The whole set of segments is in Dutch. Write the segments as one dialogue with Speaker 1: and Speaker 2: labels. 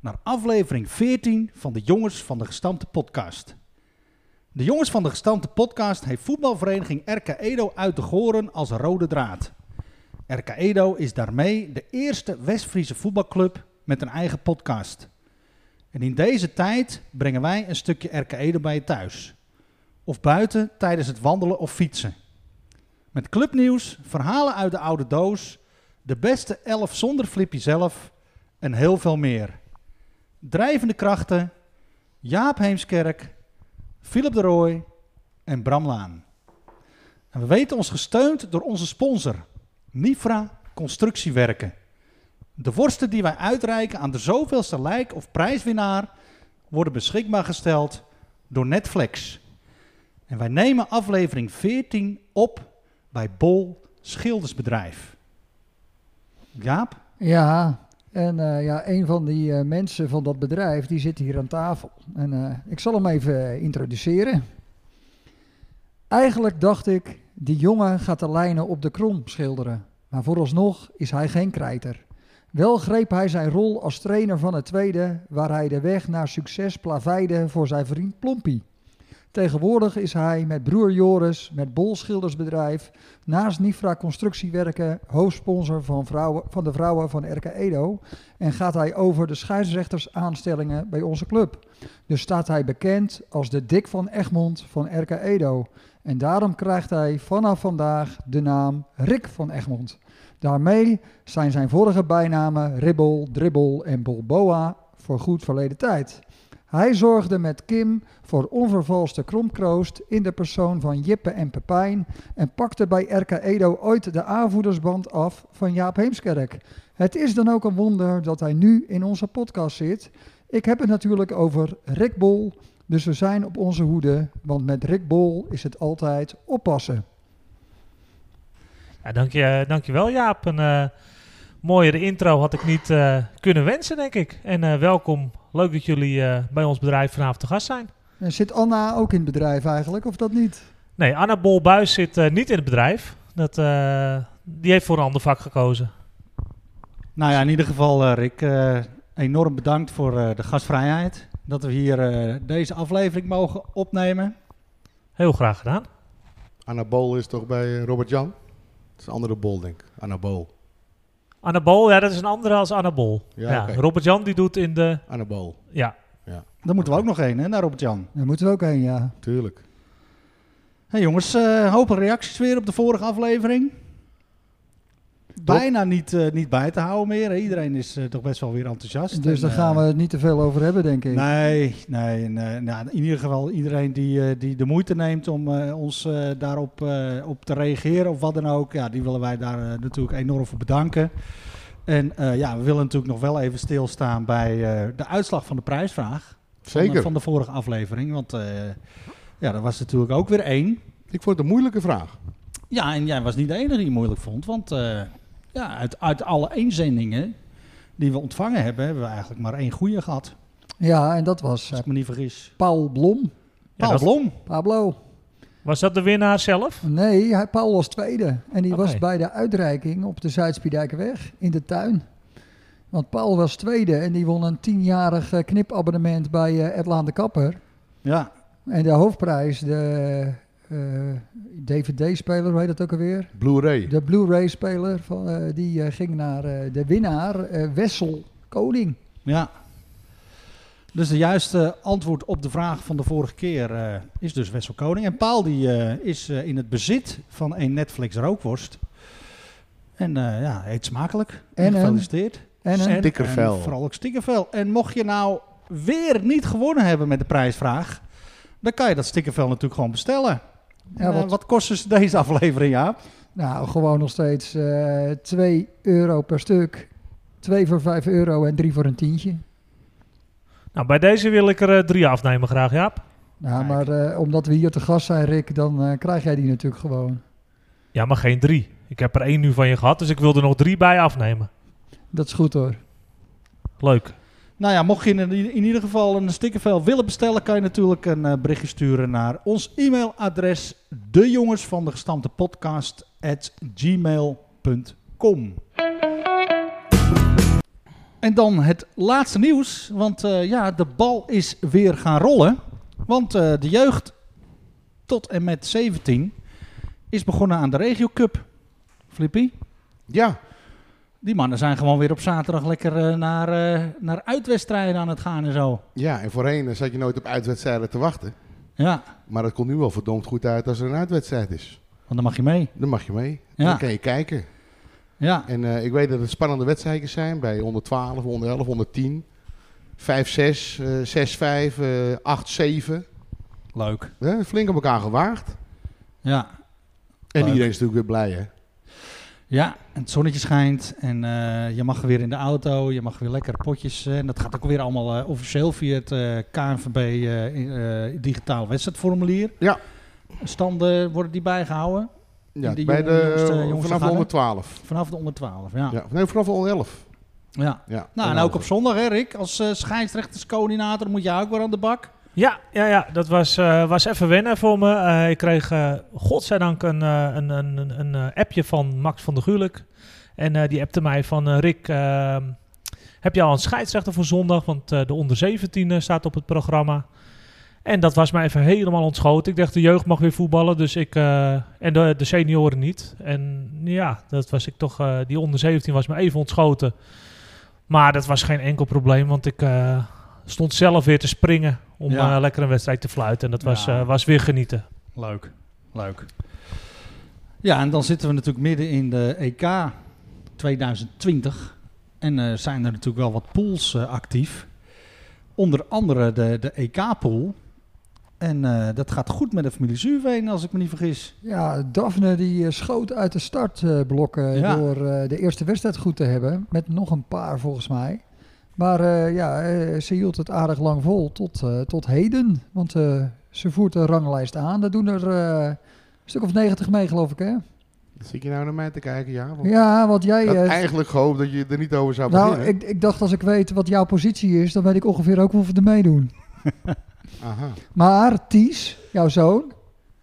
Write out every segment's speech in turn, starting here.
Speaker 1: naar aflevering 14 van de Jongens van de Gestampte Podcast. De Jongens van de Gestampte Podcast heeft voetbalvereniging RK Edo uit de Goren als rode draad. RK Edo is daarmee de eerste West-Friese voetbalclub met een eigen podcast. En in deze tijd brengen wij een stukje RK Edo bij je thuis. Of buiten tijdens het wandelen of fietsen. Met clubnieuws, verhalen uit de oude doos, de beste elf zonder Flippy zelf en heel veel meer. Drijvende krachten, Jaap Heemskerk, Philip de Rooij en Bram Laan. En we weten ons gesteund door onze sponsor, Nifra Constructiewerken. De worsten die wij uitreiken aan de zoveelste lijk- of prijswinnaar worden beschikbaar gesteld door Netflix. En wij nemen aflevering 14 op bij Bol Schildersbedrijf. Jaap?
Speaker 2: Ja, en eh, ja, een van die eh, mensen van dat bedrijf, die zit hier aan tafel. En eh, ik zal hem even introduceren. Eigenlijk dacht ik, die jongen gaat de lijnen op de krom schilderen. Maar vooralsnog is hij geen krijter. Wel greep hij zijn rol als trainer van het tweede, waar hij de weg naar succes plaveide voor zijn vriend Plompie. Tegenwoordig is hij met broer Joris, met Bol Schildersbedrijf, naast Nifra Constructiewerken, hoofdsponsor van, vrouwen, van de vrouwen van RK Edo. En gaat hij over de scheidsrechtersaanstellingen bij onze club. Dus staat hij bekend als de Dick van Egmond van RK Edo. En daarom krijgt hij vanaf vandaag de naam Rick van Egmond. Daarmee zijn zijn vorige bijnamen Ribbel, Dribbel en Bolboa voor goed verleden tijd. Hij zorgde met Kim voor onvervalste kromkroost in de persoon van Jippe en Pepijn en pakte bij RK Edo ooit de aanvoerdersband af van Jaap Heemskerk. Het is dan ook een wonder dat hij nu in onze podcast zit. Ik heb het natuurlijk over Rick Bol, dus we zijn op onze hoede, want met Rick Bol is het altijd oppassen.
Speaker 3: Ja, dank, je, dankjewel Jaap. Een eh, mooiere intro had ik niet eh, kunnen wensen, denk ik. En eh, welkom. Leuk dat jullie eh, bij ons bedrijf vanavond te gast zijn.
Speaker 2: En zit Anna ook in het bedrijf eigenlijk, of dat niet?
Speaker 3: Nee, Anna Bolbuis zit eh, niet in het bedrijf. Dat, eh, die heeft voor een ander vak gekozen.
Speaker 1: Nou ja, in ieder geval eh, Rick, eh, enorm bedankt voor eh, de gastvrijheid. Dat we hier eh, deze aflevering mogen opnemen.
Speaker 3: Heel graag gedaan.
Speaker 4: Anabool is toch bij Robert Jan? Dat is een andere bol, denk ik. Anabool.
Speaker 3: Anna Bol, ja, dat is een andere als Anna Bol.
Speaker 4: Ja,
Speaker 3: Ja,
Speaker 4: oké.
Speaker 3: Robert Jan die doet in de...
Speaker 4: Anabool,
Speaker 3: Ja,
Speaker 1: Dan moeten we ook nog heen, hè, naar Robert-Jan.
Speaker 2: Daar moeten we ook heen, ja.
Speaker 4: tuurlijk.
Speaker 1: Hey jongens, eh hopen reacties weer op de vorige aflevering. Bijna niet, eh, niet bij te houden meer. Iedereen is eh, toch best wel weer enthousiast.
Speaker 2: Dus
Speaker 1: En,
Speaker 2: daar gaan we
Speaker 1: eh,
Speaker 2: het niet te veel over hebben, denk ik.
Speaker 1: Nee, nee. Eh, nou, in ieder geval iedereen die, eh, die de moeite neemt om eh, ons eh, daarop eh, op te reageren of wat dan ook. Ja, die willen wij daar natuurlijk enorm voor bedanken. En eh, ja, we willen natuurlijk nog wel even stilstaan bij eh, de uitslag van de prijsvraag. Van,
Speaker 4: Zeker.
Speaker 1: de- van de vorige aflevering. Want eh, ja, dat was natuurlijk ook weer één.
Speaker 4: Ik vond het een moeilijke vraag.
Speaker 1: Ja, en jij was niet de enige die het moeilijk vond. Want eh, ja, uit, uit alle inzendingen die we ontvangen hebben, hebben we eigenlijk maar één goede gehad.
Speaker 2: Ja, en dat was
Speaker 1: Als ik me niet vergis.
Speaker 2: Paul Blom.
Speaker 3: Ja,
Speaker 1: Paul
Speaker 3: dat-
Speaker 1: Blom.
Speaker 2: Pablo.
Speaker 3: was dat de winnaar zelf?
Speaker 2: Nee, hij, Paul was tweede. En die was bij de uitreiking op de Zuidspiedijkerweg in de tuin. Want Paul was tweede en die won een tienjarig eh, knipabonnement bij eh Edlaan de Kapper.
Speaker 1: Ja,
Speaker 2: En de hoofdprijs, de DVD-speler, hoe heet dat ook alweer?
Speaker 4: Blu-ray.
Speaker 2: De Blu-ray-speler, van, eh, die eh, ging naar eh, de winnaar, eh, Wessel Koning.
Speaker 1: ja. Dus de juiste antwoord op de vraag van de vorige keer eh, is dus Wessel Koning. En Paul die, eh, is eh, in het bezit van een Netflix rookworst. En eh, ja, eet smakelijk.
Speaker 2: En
Speaker 1: En
Speaker 2: een-
Speaker 1: gefeliciteerd.
Speaker 2: En een,
Speaker 1: En-
Speaker 4: Stickervel.
Speaker 1: en Vooral ook stickervel. En mocht je nou weer niet gewonnen hebben met de prijsvraag, dan kan je dat stickervel natuurlijk gewoon bestellen.
Speaker 2: Ja,
Speaker 1: eh,
Speaker 2: wat-
Speaker 1: wat kost dus deze aflevering, Jaap?
Speaker 2: nou, gewoon nog steeds eh 2 euro per stuk. Twee voor 5 euro en drie voor een tientje.
Speaker 3: Nou, bij deze wil ik er eh, drie afnemen graag, Jaap.
Speaker 2: Nou, maar eh, omdat we hier te gast zijn, Rick, dan eh, krijg jij die natuurlijk gewoon.
Speaker 3: Ja, maar geen drie. Ik heb er één nu van je gehad, dus ik wil er nog drie bij afnemen.
Speaker 2: Dat is goed hoor.
Speaker 3: Leuk.
Speaker 1: Nou ja, mocht je in, ieder geval een stickervel willen bestellen, kan je natuurlijk een eh, berichtje sturen naar ons e-mailadres de jongens van de gestampte podcast at gmail.com. En dan het laatste nieuws, want eh, ja, de bal is weer gaan rollen. Want eh, de jeugd tot en met 17 is begonnen aan de Regio Cup. Flippy?
Speaker 4: Ja,
Speaker 1: Die mannen zijn gewoon weer op zaterdag lekker eh, naar, eh, naar uitwedstrijden aan het gaan en zo.
Speaker 4: ja, en voorheen zat je nooit op uitwedstrijden te wachten.
Speaker 1: Ja,
Speaker 4: Maar het komt nu wel verdomd goed uit als er een uitwedstrijd is.
Speaker 1: want dan mag je mee.
Speaker 4: Dan mag je mee.
Speaker 1: Ja.
Speaker 4: Dan kan je kijken.
Speaker 1: Ja,
Speaker 4: En eh, ik weet dat het spannende wedstrijden zijn bij onder 12, onder 11, onder 10. 5, 6, eh 6, 5, eh 8, 7.
Speaker 1: leuk.
Speaker 4: Flink op elkaar gewaagd.
Speaker 1: Ja,
Speaker 4: En
Speaker 1: Leuk.
Speaker 4: iedereen is natuurlijk weer blij, hè?
Speaker 1: Ja en het zonnetje schijnt en eh, je mag weer in de auto, je mag weer lekker potjes. eh, en dat gaat ook weer allemaal eh, officieel via het KNVB digitaal wedstrijdformulier.
Speaker 4: Ja.
Speaker 1: Standen worden die bijgehouden
Speaker 4: Ja,
Speaker 1: Die
Speaker 4: bij de, vanaf de onder 12.
Speaker 1: vanaf de onder 12. Ja.
Speaker 4: Ja. Nee, vanaf de onder 11.
Speaker 1: ja.
Speaker 4: Ja.
Speaker 1: Nou, en ook op zondag, hè, Rick, als scheidsrechterscoördinator moet jij ook weer aan de bak.
Speaker 3: Ja, ja, ja dat was, eh, was even wennen voor me. Eh, ik kreeg eh godzijdank een, een, een, een, appje van Max van der Gulik. En die appte mij van Rick, eh, heb je al een scheidsrechter voor zondag? Want de onder 17 staat op het programma. En dat was mij even helemaal ontschoten. Ik dacht, de jeugd mag weer voetballen, dus ik, en de, de senioren niet. En ja, dat was ik toch, die onder 17 was me even ontschoten. Maar dat was geen enkel probleem, want ik stond zelf weer te springen om
Speaker 1: Ja.
Speaker 3: eh, lekker een wedstrijd te fluiten. En dat was,
Speaker 1: Ja.
Speaker 3: eh, was weer genieten.
Speaker 1: Leuk, leuk. Ja, en dan zitten we natuurlijk midden in de EK 2020. En eh zijn er natuurlijk wel wat pools eh, actief. Onder andere de, de EK-pool. En eh, dat gaat goed met de familie Zuurveen, als ik me niet vergis.
Speaker 2: Ja, Daphne die eh, schoot uit de startblokken
Speaker 1: Ja.
Speaker 2: door eh, de eerste wedstrijd goed te hebben. Met nog een paar volgens mij. Maar eh, ja, eh, ze hield het aardig lang vol tot, eh, tot heden. Want eh, ze voert de ranglijst aan. Dat doen er een stuk of 90 mee geloof ik hè.
Speaker 4: Zit je nou naar mij te kijken? Ja. Want
Speaker 2: Ja, want jij...
Speaker 4: ik had eigenlijk gehoopt dat je er niet over zou
Speaker 2: nou,
Speaker 4: beginnen.
Speaker 2: ik, ik dacht als ik weet wat jouw positie is, dan weet ik ongeveer ook hoeveel er meedoen.
Speaker 4: Aha.
Speaker 2: Maar Ties, jouw zoon,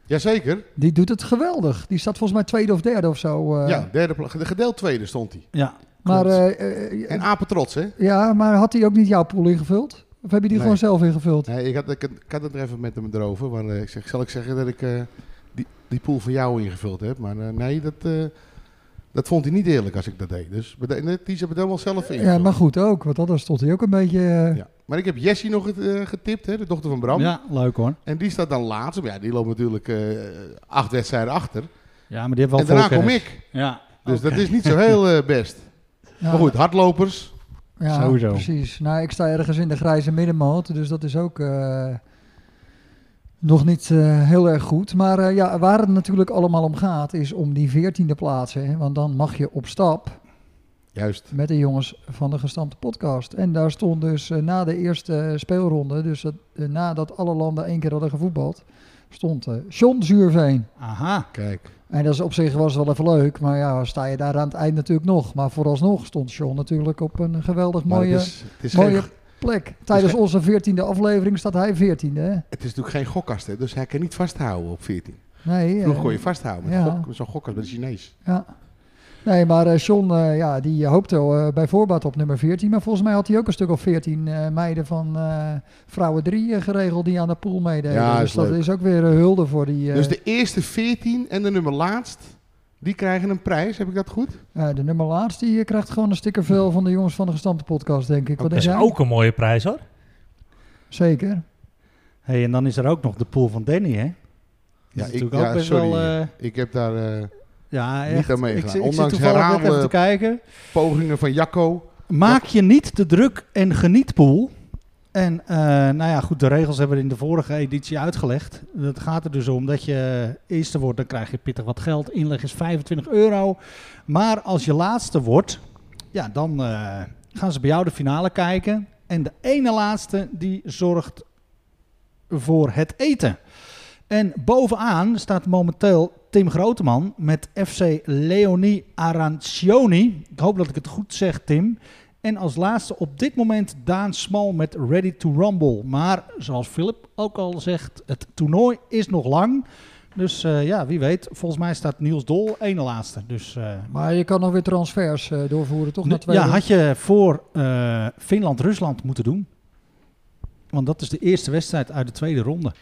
Speaker 4: Jazeker.
Speaker 2: die doet het geweldig. Die staat volgens mij tweede of derde of zo. eh.
Speaker 4: ja, derde gedeeld tweede stond hij.
Speaker 1: Ja,
Speaker 2: maar, eh, eh,
Speaker 4: En apen trots, hè?
Speaker 2: ja, maar had hij ook niet jouw pool ingevuld? Of heb je die
Speaker 4: Nee.
Speaker 2: gewoon zelf ingevuld?
Speaker 4: Nee, ik, had, ik, had- ik had het er even met hem erover. Maar eh, ik zeg, zal ik zeggen dat ik eh, die, die pool voor jou ingevuld heb? Maar eh, nee, dat, eh, dat vond hij niet eerlijk als ik dat deed. Dus die hebben het helemaal zelf ingevuld.
Speaker 2: Ja, maar goed ook, want anders stond hij ook een beetje...
Speaker 4: Ja. Maar ik heb Jessie nog eh, getipt, hè, de dochter van Bram.
Speaker 1: ja, leuk hoor.
Speaker 4: En die staat dan laatst. Maar ja, die loopt natuurlijk eh, acht wedstrijden achter.
Speaker 1: Ja, maar die hebben
Speaker 4: En
Speaker 1: wel
Speaker 4: daarna kom ik.
Speaker 1: Ja,
Speaker 4: Dus dat is niet zo heel eh, best.
Speaker 2: Ja,
Speaker 4: Maar goed, hardlopers.
Speaker 2: ja,
Speaker 1: sowieso.
Speaker 2: precies. Nou, ik sta ergens in de grijze middenmoot, dus dat is ook eh, nog niet eh, heel erg goed. Maar eh, ja, waar het natuurlijk allemaal om gaat, is om die veertiende plaatsen. Hè, want dan mag je op stap
Speaker 4: Juist.
Speaker 2: met de jongens van de gestampte podcast. En daar stond dus na de eerste speelronde, dus dat, nadat alle landen één keer hadden gevoetbald, stond eh John Zuurveen.
Speaker 1: Aha.
Speaker 4: Kijk.
Speaker 2: En dat is op zich was wel even leuk, maar ja, sta je daar aan het eind natuurlijk nog. Maar vooralsnog stond John natuurlijk op een geweldig
Speaker 4: Maar
Speaker 2: mooie
Speaker 4: het, is, het, is
Speaker 2: mooie-
Speaker 4: geen,
Speaker 2: plek. Tijdens
Speaker 4: geen-
Speaker 2: onze veertiende aflevering staat hij veertiende.
Speaker 4: het is natuurlijk geen gokkast, hè, dus hij kan niet vasthouden op 14.
Speaker 2: Nee,
Speaker 4: Vroeger
Speaker 2: eh,
Speaker 4: kon je vasthouden met,
Speaker 2: ja.
Speaker 4: gok, met zo'n gokkast bij de Chinees.
Speaker 2: ja. Nee, maar eh, John, eh, ja, die hoopte eh, bij voorbaat op nummer 14. Maar volgens mij had hij ook een stuk of 14 eh, meiden van eh, vrouwen 3 eh, geregeld die aan de pool meededen.
Speaker 4: Ja,
Speaker 2: dus dat
Speaker 4: leuk.
Speaker 2: is ook weer een hulde voor die...
Speaker 4: Dus de eerste 14 en de nummer laatst, die krijgen een prijs. Heb ik dat goed?
Speaker 2: eh, de nummer laatst die krijgt gewoon een stickervel van de jongens van de gestampte podcast, denk ik. Wat
Speaker 4: Oké.
Speaker 2: denk
Speaker 3: Dat is
Speaker 2: jij?
Speaker 3: ook een mooie prijs hoor.
Speaker 2: Zeker.
Speaker 1: Hey, en dan is er ook nog de pool van Danny, hè?
Speaker 4: Ja, ik, ja, sorry.
Speaker 1: wel,
Speaker 4: ik heb daar eh,
Speaker 1: Ja,
Speaker 4: Niet
Speaker 1: echt.
Speaker 4: aan meegedaan.
Speaker 1: Ik,
Speaker 4: Ondanks herhaalde-
Speaker 1: te kijken.
Speaker 4: pogingen van Jacco.
Speaker 1: Maak je niet te druk en geniet pool. En eh, nou ja, goed, de regels hebben we in de vorige editie uitgelegd. Dat gaat er dus om dat je eerste wordt, dan krijg je pittig wat geld. Inleg is 25 euro. Maar als je laatste wordt, ja, dan eh, gaan ze bij jou de finale kijken. En de ene laatste die zorgt voor het eten. En bovenaan staat momenteel Tim Groteman met FC Leonie Arancioni. Ik hoop dat ik het goed zeg, Tim. En als laatste op dit moment Daan Smal met Ready to Rumble. Maar zoals Philip ook al zegt, het toernooi is nog lang. Dus eh, ja, wie weet. Volgens mij staat Niels Dol ene laatste. Dus, eh,
Speaker 2: Maar je kan nog weer transfers eh, doorvoeren, toch?
Speaker 1: Ja, had je voor Finland-Rusland moeten doen. Want dat is de eerste wedstrijd uit de tweede ronde.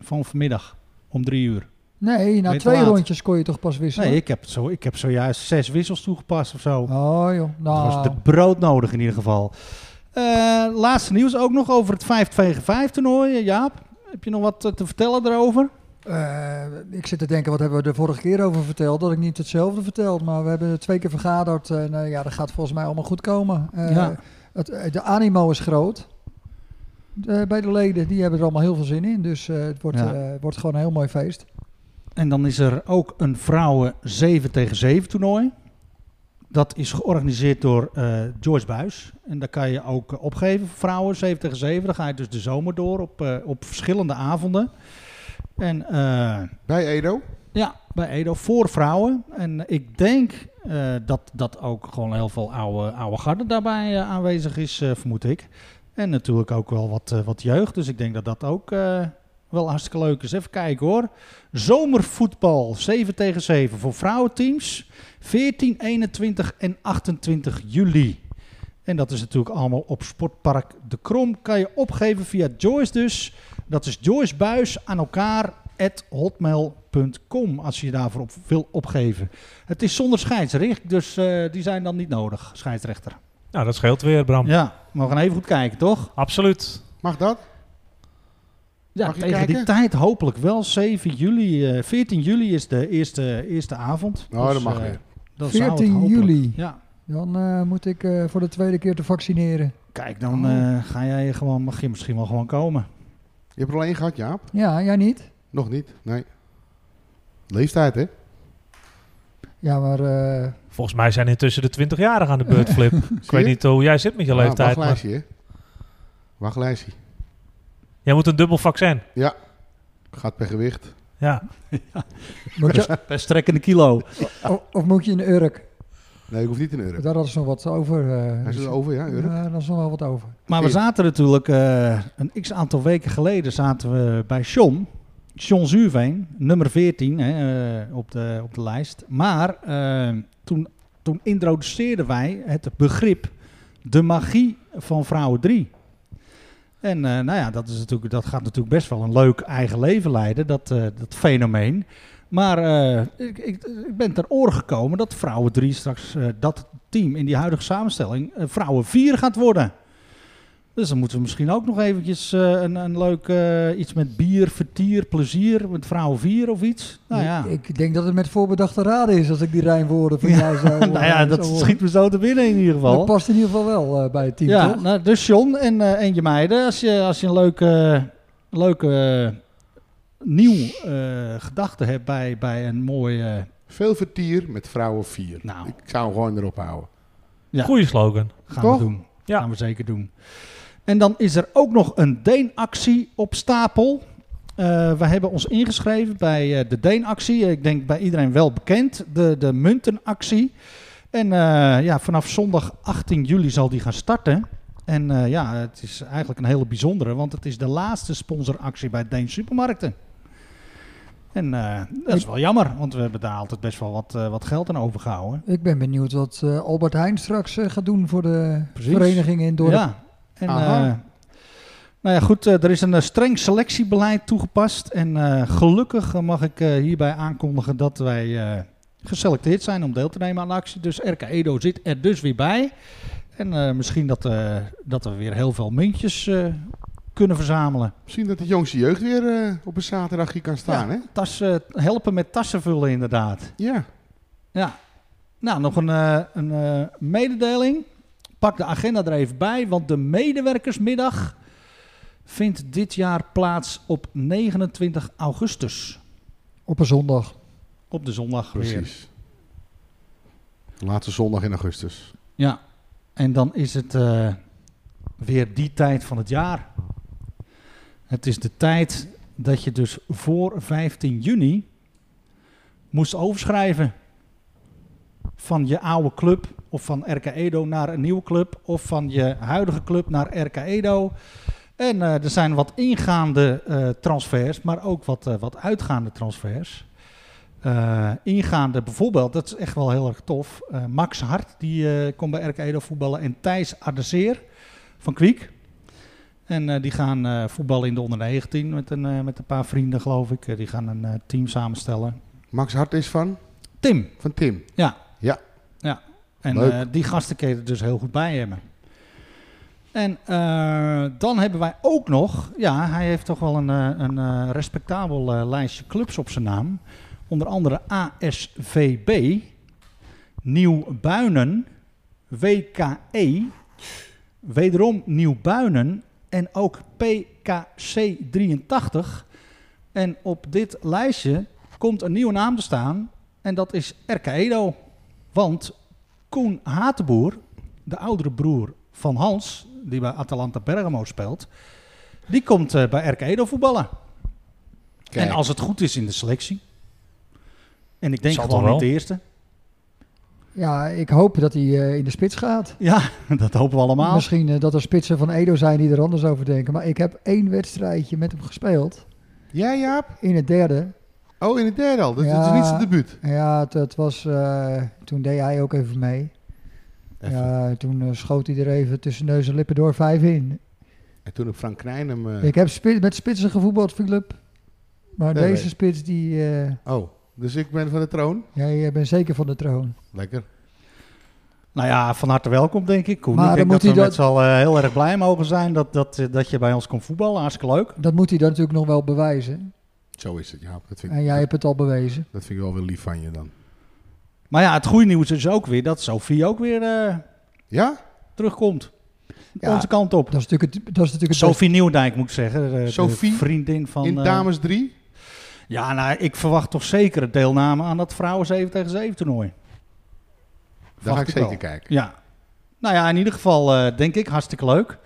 Speaker 1: Van vanmiddag om drie uur.
Speaker 2: Nee, na twee
Speaker 1: laat.
Speaker 2: rondjes kon je toch pas wisselen?
Speaker 1: Nee, ik heb, zo, ik heb zojuist zes wissels toegepast of zo.
Speaker 2: Oh joh,
Speaker 1: Dat was
Speaker 2: nou,
Speaker 1: de brood nodig in ieder geval. Eh, laatste nieuws ook nog over het 5 tegen 5 toernooi. Jaap, heb je nog wat eh, te vertellen daarover?
Speaker 2: eh, ik zit te denken, wat hebben we de vorige keer over verteld? Dat ik niet hetzelfde verteld, maar we hebben twee keer vergaderd. En eh, ja, dat gaat volgens mij allemaal goed komen. Eh,
Speaker 1: Ja.
Speaker 2: het, eh, de animo is groot. Eh, bij de leden, die hebben er allemaal heel veel zin in. Dus eh, het wordt,
Speaker 1: Ja.
Speaker 2: eh, wordt gewoon een heel mooi feest.
Speaker 1: En dan is er ook een vrouwen 7 tegen 7 toernooi. Dat is georganiseerd door eh, Joyce Buis. En daar kan je ook eh, opgeven voor vrouwen 7 tegen 7. Dan ga je dus de zomer door op, eh, op verschillende avonden. En
Speaker 4: Bij Edo?
Speaker 1: ja, bij Edo voor vrouwen. En ik denk dat, dat ook gewoon heel veel oude, oude garde daarbij aanwezig is, vermoed ik. En natuurlijk ook wel wat, wat jeugd. Dus ik denk dat dat ook wel hartstikke leuk is. Even kijken hoor. Zomervoetbal 7 tegen 7 voor vrouwenteams. 14, 21 en 28 juli. En dat is natuurlijk allemaal op Sportpark De Krom. Kan je opgeven via Joyce dus. Dat is Joyce Buis aan elkaar at hotmail.com als je je daarvoor op wil opgeven. Het is zonder scheidsrecht, dus eh, die zijn dan niet nodig, scheidsrechter.
Speaker 3: Nou, dat scheelt weer, Bram.
Speaker 1: Ja, maar we gaan even goed kijken, toch?
Speaker 3: Absoluut.
Speaker 4: Mag dat?
Speaker 1: Ja, tegen die tijd hopelijk wel. 7 juli, eh 14 juli is de eerste, eerste avond.
Speaker 4: Oh,
Speaker 1: Dus,
Speaker 4: dat mag
Speaker 1: eh,
Speaker 4: weer.
Speaker 1: dan zou het
Speaker 2: 14
Speaker 1: hopelijk-
Speaker 2: juli.
Speaker 1: Ja,
Speaker 2: Dan eh, moet ik eh, voor de tweede keer te vaccineren.
Speaker 1: kijk, dan eh, ga jij gewoon, mag je misschien wel gewoon komen.
Speaker 4: Je hebt er al één gehad, Jaap?
Speaker 2: Ja, jij niet?
Speaker 4: Nog niet? Nee. Leeftijd, hè?
Speaker 2: Ja, maar eh,
Speaker 3: Volgens mij zijn intussen de 20-jarigen aan de beurt, Flip. ik weet niet hoe jij zit met je
Speaker 4: Ah,
Speaker 3: leeftijd. Maar
Speaker 4: Wachtlijstje, hè? Wachtlijstje.
Speaker 3: Jij moet een dubbel vaccin.
Speaker 4: Ja. Gaat per gewicht.
Speaker 3: Ja.
Speaker 2: moet je,
Speaker 1: Per strekkende kilo.
Speaker 2: of, of moet je in de Urk?
Speaker 4: Nee, ik hoef niet in euro.
Speaker 2: Daar hadden ze nog wat over. eh,
Speaker 4: Hij
Speaker 2: dus-
Speaker 4: is er over, ja, euro.
Speaker 2: Ja, daar is nog wel wat over.
Speaker 1: Maar we zaten natuurlijk eh, een x aantal weken geleden zaten we bij John. John Zuurveen, nummer 14 hè, eh, op, de, op de lijst. Maar toen, toen introduceerden wij het begrip de magie van vrouwen 3. En eh, nou ja, dat, is natuurlijk, dat gaat natuurlijk best wel een leuk eigen leven leiden, dat, eh, dat fenomeen. Maar eh, ik, ik, ik ben ter oren gekomen dat vrouwen 3 straks, dat team in die huidige samenstelling, vrouwen 4 gaat worden. Dus dan moeten we misschien ook nog eventjes eh, een, een leuk eh, iets met bier, vertier, plezier, met vrouwen 4 of iets. Nou ja,
Speaker 2: Ik, ik denk dat het met voorbedachte raden is als ik die rijmwoorden van
Speaker 1: Ja.
Speaker 2: jou zou
Speaker 1: nou ja dat
Speaker 2: horen.
Speaker 1: schiet me zo te binnen in ieder
Speaker 2: Dat
Speaker 1: geval.
Speaker 2: past in ieder geval wel eh, bij het team,
Speaker 1: Ja,
Speaker 2: toch?
Speaker 1: nou, dus John en, eh, en je meiden, als je, als je een leuke, leuke eh, nieuw eh, gedachte hebt bij, bij een mooi... eh,
Speaker 4: Veel vertier met vrouwen 4.
Speaker 1: Nou.
Speaker 4: Ik zou hem gewoon erop houden.
Speaker 1: Ja.
Speaker 3: Goeie slogan.
Speaker 1: gaan
Speaker 4: Toch?
Speaker 1: we doen.
Speaker 3: Ja.
Speaker 1: Gaan we zeker doen. En dan is er ook nog een Deen-actie op stapel. Eh, we hebben ons ingeschreven bij eh, de Deen-actie. Ik denk bij iedereen wel bekend. De, de muntenactie. En eh, ja, vanaf zondag 18 juli zal die gaan starten. En ja, het is eigenlijk een hele bijzondere, want het is de laatste sponsoractie bij Deen Supermarkten. En dat is wel jammer, want we hebben daar altijd best wel wat, wat geld aan overgehouden.
Speaker 2: Ik ben benieuwd wat Albert Heijn straks gaat doen voor de
Speaker 1: Precies.
Speaker 2: vereniging in Dorp.
Speaker 1: Ja. En, eh, nou ja, goed, eh, er is een eh, streng selectiebeleid toegepast. En gelukkig mag ik hierbij aankondigen dat wij geselecteerd zijn om deel te nemen aan de actie. Dus RK Edo zit er dus weer bij. En misschien dat, dat we weer heel veel muntjes kunnen verzamelen.
Speaker 4: Misschien dat de jongste jeugd weer op een zaterdag hier kan staan,
Speaker 1: Ja.
Speaker 4: hè?
Speaker 1: Tassen, helpen met tassen vullen inderdaad.
Speaker 4: Ja.
Speaker 1: Ja. Nou, nog een, een mededeling. Pak de agenda er even bij, want de medewerkersmiddag vindt dit jaar plaats op 29 augustus.
Speaker 2: Op een zondag.
Speaker 1: Op de zondag weer.
Speaker 4: Precies. Laatste zondag in augustus.
Speaker 1: Ja. En dan is het eh, weer die tijd van het jaar. Het is de tijd dat je dus voor 15 juni moest overschrijven van je oude club of van RK Edo naar een nieuwe club of van je huidige club naar RK Edo. En eh, er zijn wat ingaande eh, transfers, maar ook wat, eh, wat uitgaande transfers. Ingaande bijvoorbeeld, dat is echt wel heel erg tof. Max Hart, die komt bij RK Edo voetballen. En Thijs Ardeseer van Kwiek. En die gaan voetballen in de onder 19 met een, met een paar vrienden, geloof ik. Die gaan een team samenstellen.
Speaker 4: Max Hart is van?
Speaker 1: Tim,
Speaker 4: Van Tim.
Speaker 1: ja.
Speaker 4: Ja.
Speaker 1: ja. En eh, die gasten kun je dus heel goed bij hebben. En eh, dan hebben wij ook nog, ja, hij heeft toch wel een, eh, een respectabel lijstje clubs op zijn naam. Onder andere ASVB, Nieuw Buinen, WKE, wederom Nieuw Buinen en ook PKC 83. En op dit lijstje komt een nieuwe naam te staan en dat is RK Edo. Want Koen Hatenboer, de oudere broer van Hans, die bij Atalanta Bergamo speelt, die komt eh, bij RK Edo voetballen.
Speaker 4: Kijk.
Speaker 1: En als het goed is in de selectie. En ik denk
Speaker 3: Zal
Speaker 1: gewoon niet de eerste.
Speaker 2: Ja, ik hoop dat hij eh, in de spits gaat.
Speaker 1: Ja, dat hopen we allemaal.
Speaker 2: Misschien eh, dat er spitsen van Edo zijn die er anders over denken. Maar ik heb één wedstrijdje met hem gespeeld.
Speaker 4: Ja, Jaap?
Speaker 2: In het derde.
Speaker 4: Oh, in het derde al. Dat, dat is
Speaker 2: Ja.
Speaker 4: niet zijn debuut.
Speaker 2: Ja, het, het was, eh, toen deed hij ook even mee.
Speaker 4: Even.
Speaker 2: Ja, toen eh, schoot hij er even tussen neus en lippen door vijf in.
Speaker 4: En toen heb Frank Knijn hem... eh,
Speaker 2: Ik heb spi- met spitsen gevoetbald, Philip. Maar
Speaker 4: Nee,
Speaker 2: deze
Speaker 4: nee.
Speaker 2: spits, die, eh,
Speaker 4: Oh, dus ik ben van de troon.
Speaker 2: jij bent zeker van de troon.
Speaker 4: Lekker.
Speaker 1: Nou ja, van harte welkom denk ik. Koen.
Speaker 2: Maar
Speaker 1: ik denk
Speaker 2: moet
Speaker 1: dat we
Speaker 2: hij
Speaker 1: met z'n allen heel erg blij mogen zijn dat, dat, dat je bij ons komt voetballen. Hartstikke leuk.
Speaker 2: Dat moet hij dan natuurlijk nog wel bewijzen.
Speaker 4: Zo is het, Jaap. Dat vind,
Speaker 2: En jij hebt het al bewezen.
Speaker 4: dat vind ik wel weer lief van je dan.
Speaker 1: Maar ja, het goede nieuws is ook weer dat Sophie ook weer eh,
Speaker 4: Ja?
Speaker 1: terugkomt.
Speaker 2: Ja,
Speaker 1: Onze kant op.
Speaker 2: Dat is natuurlijk het, dat is natuurlijk het
Speaker 1: Sophie Nieuwdijk moet ik zeggen. De, de
Speaker 4: Sophie
Speaker 1: vriendin van...
Speaker 4: in
Speaker 1: eh,
Speaker 4: Dames 3?
Speaker 1: Ja, nou, ik verwacht toch zeker het deelname aan dat vrouwen 7 tegen 7 toernooi.
Speaker 4: Daar ga ik zeker
Speaker 1: wel.
Speaker 4: kijken.
Speaker 1: Ja. Nou ja, in ieder geval eh, denk ik hartstikke leuk.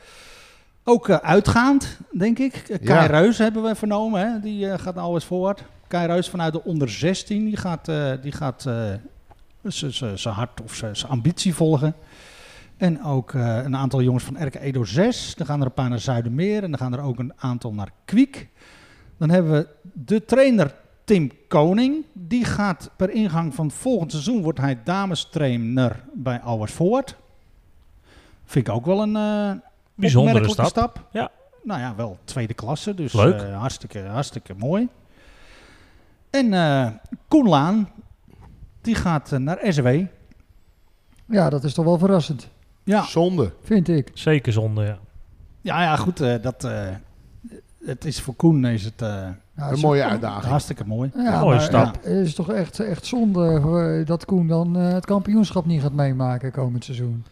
Speaker 1: Ook eh, uitgaand, denk ik. Eh, Kai
Speaker 4: Ja.
Speaker 1: Reus hebben we vernomen. Hè? Die eh, gaat nou eens voorwaarts. Kai Reus vanuit de onder 16. Die gaat, die gaat zijn hart of zijn ambitie volgen. En ook een aantal jongens van RK Edo 6. Dan gaan er een paar naar Zuidermeer. En dan gaan er ook een aantal naar Kwiek. Dan hebben we de trainer Tim Koning. Die gaat per ingang van volgend seizoen... wordt hij damestrainer bij Alwers Forward. Vind ik ook wel een
Speaker 3: Bijzondere
Speaker 1: opmerkelijke
Speaker 3: stap. Ja.
Speaker 1: Nou ja, wel tweede klasse. Dus
Speaker 3: Leuk.
Speaker 1: eh, hartstikke, hartstikke mooi. En eh Koen Laan, die gaat eh, naar SW.
Speaker 2: Ja, dat is toch wel verrassend,
Speaker 1: Ja,
Speaker 4: Zonde.
Speaker 2: vind ik.
Speaker 3: Zeker zonde, ja.
Speaker 1: ja, ja goed. eh, dat, eh, het is voor Koen is het eh,
Speaker 2: Ja,
Speaker 4: Een mooie uitdaging.
Speaker 1: hartstikke mooi.
Speaker 2: Ja,
Speaker 3: Mooie
Speaker 2: maar
Speaker 3: stap.
Speaker 2: Het is toch echt, echt zonde dat Koen dan eh, het kampioenschap niet gaat meemaken komend seizoen.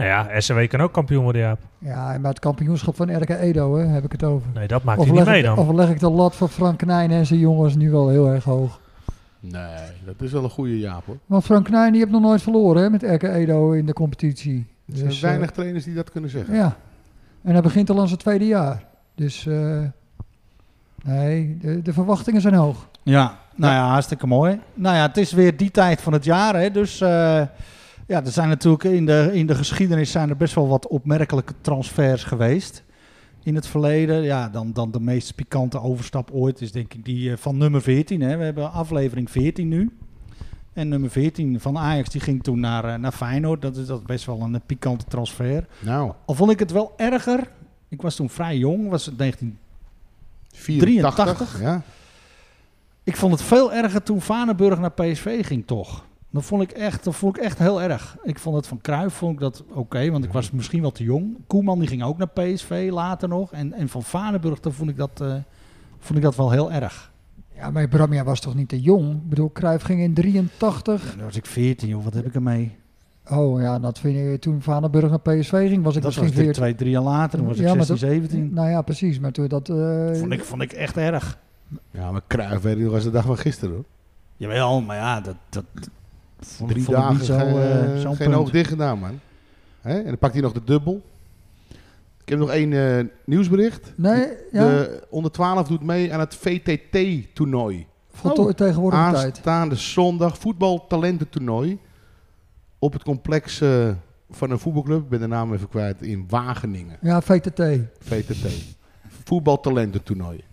Speaker 3: Nou ja, SCW kan ook kampioen worden, ja.
Speaker 2: Ja, maar het kampioenschap van RK Edo hè, heb ik het over.
Speaker 3: Nee, dat maakt
Speaker 2: Of
Speaker 3: hij niet mee
Speaker 2: ik,
Speaker 3: dan.
Speaker 2: of leg ik de lat van Frank Knijn en zijn jongens nu wel heel erg hoog.
Speaker 4: Nee, dat is wel een goede Jaap hoor.
Speaker 2: Want Frank Knijn die heeft nog nooit verloren hè, met RK Edo in de competitie.
Speaker 4: Er zijn
Speaker 2: Dus,
Speaker 4: weinig
Speaker 2: eh,
Speaker 4: trainers die dat kunnen zeggen.
Speaker 2: ja, en hij begint al aan zijn tweede jaar. Dus eh, nee, de, de verwachtingen zijn hoog.
Speaker 1: Ja, nou ja, hartstikke mooi. Nou ja, het is weer die tijd van het jaar. Hè, dus eh, ja, er zijn natuurlijk in de, in de geschiedenis zijn er best wel wat opmerkelijke transfers geweest. In het verleden, ja, dan, dan de meest pikante overstap ooit is denk ik die eh, van nummer 14. Hè. We hebben aflevering 14 nu. En nummer 14 van Ajax, die ging toen naar, eh, naar Feyenoord. Dat is, dat best wel een eh, pikante transfer.
Speaker 4: Nou,
Speaker 1: Al vond ik het wel erger. Ik was toen vrij jong, was het 19
Speaker 4: 84.
Speaker 1: 83.
Speaker 4: Ja.
Speaker 1: Ik vond het veel erger toen Vaneburg naar PSV ging, toch? Dat vond ik echt, dat vond ik echt heel erg. Ik vond het van Cruijff vond ik dat oké, want ik was misschien wel te jong. Koeman die ging ook naar PSV later nog. En, en van Vaneburg, dan vond ik, dat, eh, vond ik dat wel heel erg.
Speaker 2: Ja, maar Bram, jij was toch niet te jong? Ik bedoel, Cruijff ging in 83.
Speaker 1: Ja, dan was ik 14, joh. Wat heb ik ermee?
Speaker 2: Oh ja, dat vind ik, toen Vaneburg naar PSV ging, was ik
Speaker 1: dat was
Speaker 2: misschien
Speaker 1: natuurlijk
Speaker 2: 14.
Speaker 1: twee, drie jaar later. Dan was ik
Speaker 2: Ja, maar
Speaker 1: 16,
Speaker 2: dat-
Speaker 1: 17.
Speaker 2: Nou ja, precies. Maar toen dat... eh,
Speaker 1: Vond ik, vond ik echt erg.
Speaker 4: ja, maar Cruijff weet ik nog als de dag van gisteren hoor.
Speaker 1: Jawel, maar ja, dat... dat vond,
Speaker 4: Drie
Speaker 1: vond ik
Speaker 4: dagen
Speaker 1: zo,
Speaker 4: geen,
Speaker 1: eh,
Speaker 4: eh, geen oog dicht gedaan man. Hè? En dan pakt hij nog de dubbel. heb nog één eh, nieuwsbericht.
Speaker 2: Nee, ja,
Speaker 4: De onder 12 doet mee aan het VTT-toernooi.
Speaker 2: voltooid tegenwoordig tijd.
Speaker 4: Aanstaande zondag voetbaltalententoernooi. Op het complex van een voetbalclub. Ik ben de naam even kwijt. In Wageningen.
Speaker 2: Ja, VTT.
Speaker 4: VTT. Voetbaltalententoernooi.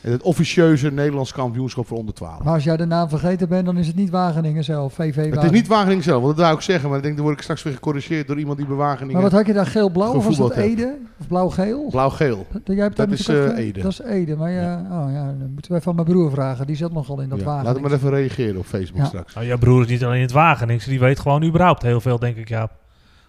Speaker 4: Het officieuze Nederlands kampioenschap voor onder 12.
Speaker 2: Maar als jij de naam vergeten bent, dan is het niet Wageningen zelf, VV
Speaker 4: Het is
Speaker 2: Wageningen.
Speaker 4: niet Wageningen zelf, want dat wou ik zeggen. Maar ik denk, dan word ik straks weer gecorrigeerd door iemand die bij Wageningen...
Speaker 2: Maar wat had je daar, geel-blauw of was dat. Ede? Of blauw-geel?
Speaker 4: Blauw-geel.
Speaker 2: Jij hebt daar
Speaker 4: Dat is, eh, Ede.
Speaker 2: Dat is Ede, maar ja, Oh, ja, dan moeten we even aan mijn broer vragen. Die zat nogal in dat
Speaker 4: Ja,
Speaker 2: wagen.
Speaker 4: Laat hem maar even reageren op Facebook
Speaker 2: Ja.
Speaker 4: straks.
Speaker 3: Nou, jouw broer is niet alleen in het Wageningse, die weet gewoon überhaupt heel veel, denk ik, ja.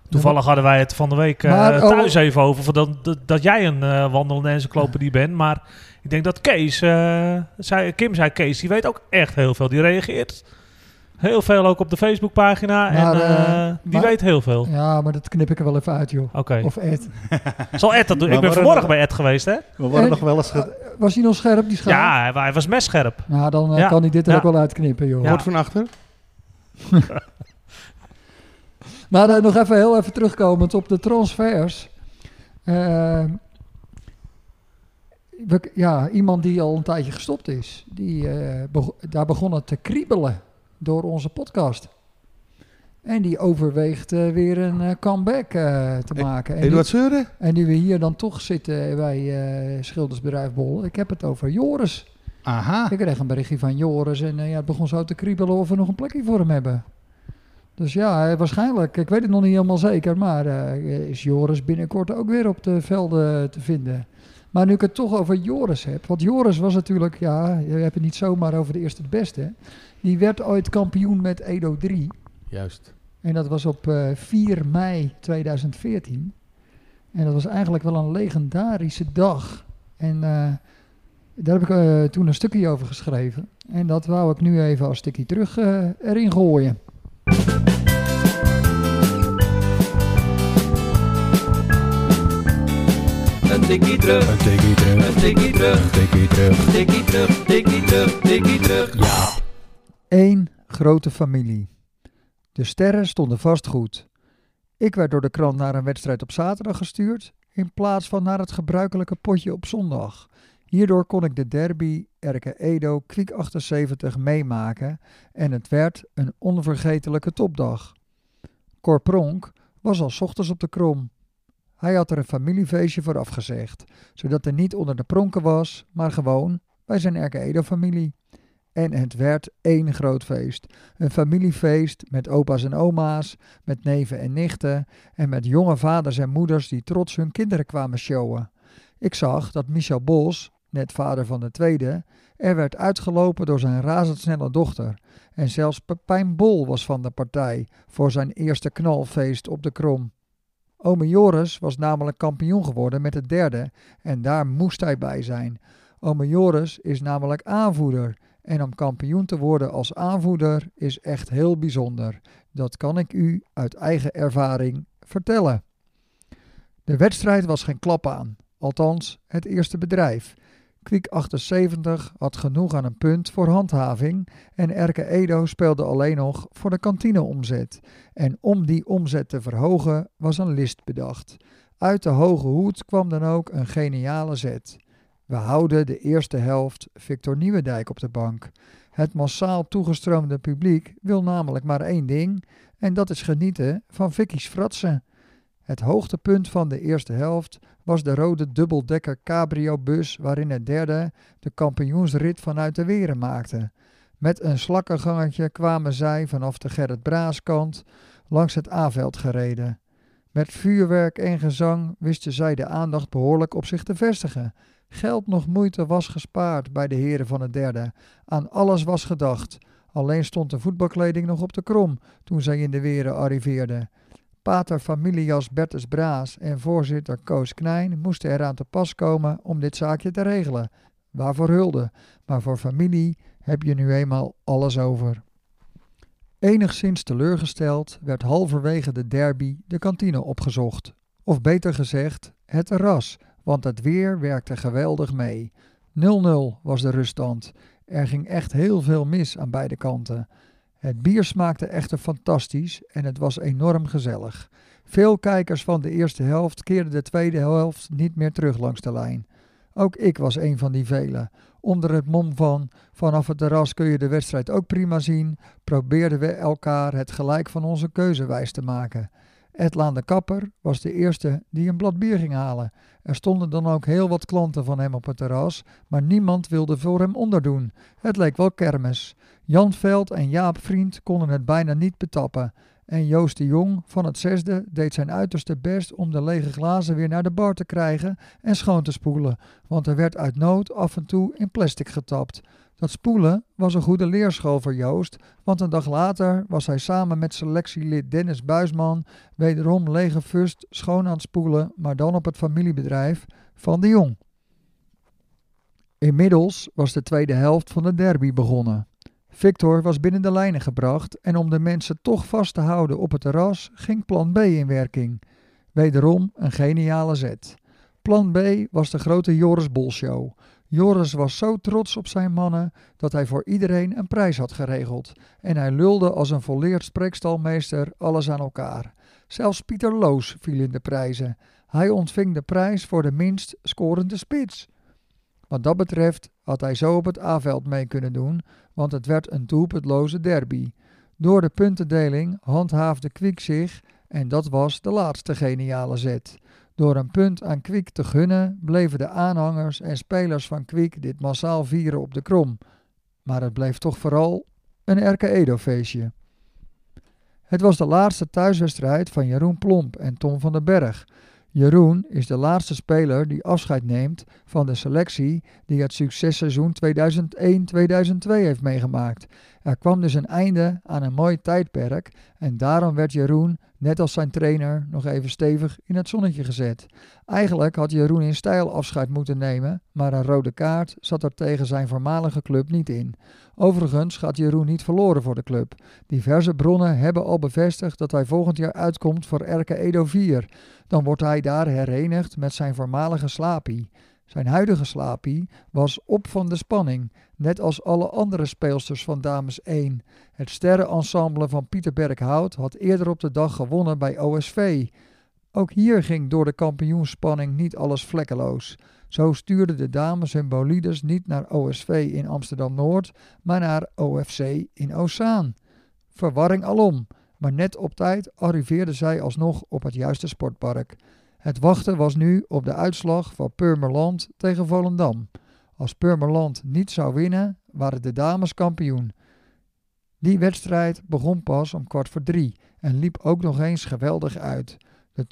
Speaker 3: Toevallig hadden wij het van de week eh,
Speaker 2: Maar, oh-
Speaker 3: thuis even over van dat, dat, dat jij een eh, wandelende encyclopedie bent. Maar ik denk dat Kees, eh, zei, Kim zei Kees, die weet ook echt heel veel. Die reageert heel veel ook op de Facebookpagina
Speaker 2: Maar,
Speaker 3: en
Speaker 2: eh,
Speaker 3: eh, die
Speaker 2: maar-
Speaker 3: weet heel veel.
Speaker 2: Ja, maar dat knip ik er wel even uit, joh.
Speaker 3: Oké.
Speaker 2: Of Ed.
Speaker 3: Zal Ed dat doen?
Speaker 1: Maar
Speaker 3: Ik ben vanmorgen bij Ed geweest, hè?
Speaker 1: We worden
Speaker 2: En-
Speaker 1: nog wel eens... ge-
Speaker 2: Was hij nog scherp, die schaal?
Speaker 3: Ja, hij, was messcherp.
Speaker 2: Nou, dan
Speaker 3: Ja.
Speaker 2: kan hij dit er
Speaker 3: Ja.
Speaker 2: ook wel uitknippen, joh.
Speaker 3: Ja.
Speaker 4: Hoort van achter?
Speaker 2: Maar nog even heel even terugkomend op de transfers. We- ja, iemand die al een tijdje gestopt is. Die, eh, daar begon het te kriebelen door onze podcast. En die overweegt eh, weer een eh, comeback te
Speaker 4: E-
Speaker 2: maken. En nu,
Speaker 4: Eduard Seuren?
Speaker 2: en nu we hier dan toch zitten bij Schildersbedrijf Bol. Ik heb het over Joris.
Speaker 1: Aha.
Speaker 2: Ik kreeg een berichtje van Joris en ja, het begon zo te kriebelen of we nog een plekje voor hem hebben. Dus ja, waarschijnlijk, ik weet het nog niet helemaal zeker, maar is Joris binnenkort ook weer op de velden te vinden. Maar nu ik het toch over Joris heb, want Joris was natuurlijk, ja, je hebt het niet zomaar over de eerste het beste. Die werd ooit kampioen met Edo 3
Speaker 4: Juist.
Speaker 2: en dat was op eh, 4 mei 2014. En dat was eigenlijk wel een legendarische dag. En eh, daar heb ik eh, toen een stukje over geschreven. En dat wou ik nu even als stukje terug erin gooien.
Speaker 5: Een tikkie terug,
Speaker 1: Een tikkie terug.
Speaker 5: een tikkie terug,
Speaker 1: Een tikkie terug.
Speaker 5: tikkie terug, tikkie terug, tikkie terug.
Speaker 1: Ja.
Speaker 2: Eén grote familie. De sterren stonden vast goed. Ik werd door de krant naar een wedstrijd op zaterdag gestuurd, in plaats van naar het gebruikelijke potje op zondag. Hierdoor kon ik de derby Erke Edo Kwiek 78 meemaken en het werd een onvergetelijke topdag. Cor Pronk was al 's ochtends op de krom. Hij had er een familiefeestje voor afgezegd, zodat er niet onder de pronken was, maar gewoon bij zijn Erke Edo familie. En het werd één groot feest. Een familiefeest met opa's en oma's, met neven en nichten en met jonge vaders en moeders die trots hun kinderen kwamen showen. Ik zag dat Michel Bos, net vader van de tweede, er werd uitgelopen door zijn razendsnelle dochter. En zelfs Pepijn Bol was van de partij voor zijn eerste knalfeest op de Krom. Ome Joris was namelijk kampioen geworden met het derde en daar moest hij bij zijn. Ome Joris is namelijk aanvoerder en om kampioen te worden als aanvoerder is echt heel bijzonder. Dat kan ik u uit eigen ervaring vertellen. De wedstrijd was geen klap aan, althans het eerste bedrijf. Kwiek 78 had genoeg aan een punt voor handhaving en Erke Edo speelde alleen nog voor de kantineomzet. En om die omzet te verhogen was een list bedacht. Uit de hoge hoed kwam dan ook een geniale zet. We houden de eerste helft Victor Nieuwendijk op de bank. Het massaal toegestroomde publiek wil namelijk maar één ding, en dat is genieten van Vicky's fratsen. Het hoogtepunt van de eerste helft was de rode dubbeldekker cabrio-bus waarin het derde de kampioensrit vanuit de Weren maakte. Met een slakkengangetje kwamen zij vanaf de Gerrit Braaskant langs het A-veld gereden. Met vuurwerk en gezang wisten zij de aandacht behoorlijk op zich te vestigen. Geld nog moeite was gespaard bij de heren van het derde. Aan alles was gedacht. Alleen stond de voetbalkleding nog op de krom toen zij in de Weren arriveerden. Pater familiejas Bertus Braas en voorzitter Koos Knijn moesten eraan te pas komen om dit zaakje te regelen. Waarvoor hulde, maar voor familie heb je nu eenmaal alles over. Enigszins teleurgesteld werd halverwege de derby de kantine opgezocht. Of beter gezegd, het terras, want het weer werkte geweldig mee. 0-0 was de ruststand. Er ging echt heel veel mis aan beide kanten. Het bier smaakte echter fantastisch en het was enorm gezellig. Veel kijkers van de eerste helft keerden de tweede helft niet meer terug langs de lijn. Ook ik was een van die velen. Onder het mom van vanaf het terras kun je de wedstrijd ook prima zien, probeerden we elkaar het gelijk van onze keuze wijs te maken. Edlaan de Kapper was de eerste die een blad bier ging halen. Er stonden dan ook heel wat klanten van hem op het terras, maar niemand wilde voor hem onderdoen. Het leek wel kermis. Jan Veld en Jaap Vriend konden het bijna niet betappen. En Joost de Jong van het zesde deed zijn uiterste best om de lege glazen weer naar de bar te krijgen en schoon te spoelen, want er werd uit nood af en toe in plastic getapt. Dat spoelen was een goede leerschool voor Joost, want een dag later was hij samen met selectielid Dennis Buisman wederom lege fust schoon aan het spoelen, maar dan op het familiebedrijf van de Jong. Inmiddels was de tweede helft van de derby begonnen. Victor was binnen de lijnen gebracht en om de mensen toch vast te houden op het terras ging plan B in werking. Wederom een geniale zet. Plan B was de grote Joris Bolshow. Joris was zo trots op zijn mannen dat hij voor iedereen een prijs had geregeld. En hij lulde als een volleerd spreekstalmeester alles aan elkaar. Zelfs Pieter Loos viel in de prijzen. Hij ontving de prijs voor de minst scorende spits. Wat dat betreft had hij zo op het A-veld mee kunnen doen, want het werd een doelpuntloze derby. Door de puntendeling handhaafde Kwik zich en dat was de laatste geniale zet. Door een punt aan Kwik te gunnen, bleven de aanhangers en spelers van Kwik dit massaal vieren op de krom. Maar het bleef toch vooral een Erke Edo-feestje. Het was de laatste thuiswedstrijd van Jeroen Plomp en Tom van den Berg. Jeroen is de laatste speler die afscheid neemt van de selectie die het successeizoen 2001-2002 heeft meegemaakt. Er kwam dus een einde aan een mooi tijdperk en daarom werd Jeroen, net als zijn trainer, nog even stevig in het zonnetje gezet. Eigenlijk had Jeroen in stijl afscheid moeten nemen, maar een rode kaart zat er tegen zijn voormalige club niet in. Overigens gaat Jeroen niet verloren voor de club. Diverse bronnen hebben al bevestigd dat hij volgend jaar uitkomt voor Erke Edo 4. Dan wordt hij daar herenigd met zijn voormalige slapie. Zijn huidige slapie was op van de spanning, net als alle andere speelsters van Dames 1. Het sterrenensemble van Pieter Berghout had eerder op de dag gewonnen bij OSV. Ook hier ging door de kampioenspanning niet alles vlekkeloos. Zo stuurden de dames hun bolides niet naar OSV in Amsterdam-Noord, maar naar OFC in Ozaan. Verwarring alom, maar net op tijd arriveerden zij alsnog op het juiste sportpark. Het wachten was nu op de uitslag van Purmerland tegen Volendam. Als Purmerland niet zou winnen, waren de dames kampioen. Die wedstrijd begon pas om kwart voor drie en liep ook nog eens geweldig uit. De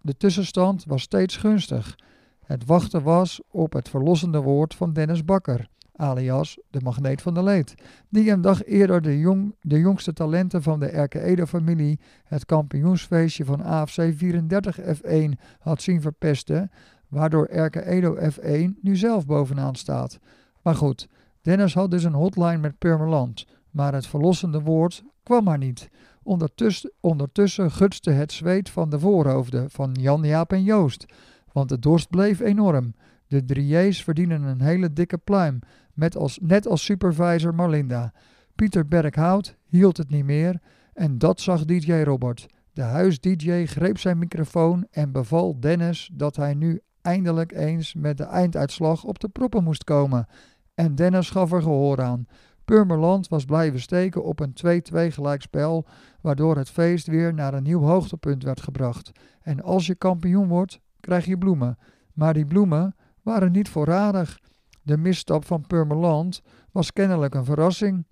Speaker 2: de tussenstand was steeds gunstig. Het wachten was op het verlossende woord van Dennis Bakker, alias de magneet van de leed, die een dag eerder de, jong, de jongste talenten van de Erke Edo-familie het kampioensfeestje van AFC 34 F1 had zien verpesten, waardoor Erke Edo F1 nu zelf bovenaan staat. Maar goed, Dennis had dus een hotline met Purmerland, maar het verlossende woord kwam maar niet. Ondertussen, ondertussen gutste het zweet van de voorhoofden van Jan, Jaap en Joost, want de dorst bleef enorm. De drieërs verdienen een hele dikke pluim, met als, net als supervisor Marlinda. Pieter Berghout hield het niet meer en dat zag DJ Robert. De huis-DJ greep zijn microfoon en beval Dennis dat hij nu eindelijk eens met de einduitslag op de proppen moest komen. En Dennis gaf er gehoor aan. Purmerland was blijven steken op een 2-2 gelijkspel, waardoor het feest weer naar een nieuw hoogtepunt werd gebracht. En als je kampioen wordt, krijg je bloemen. Maar die bloemen waren niet voorradig. De misstap van Purmerland was kennelijk een verrassing.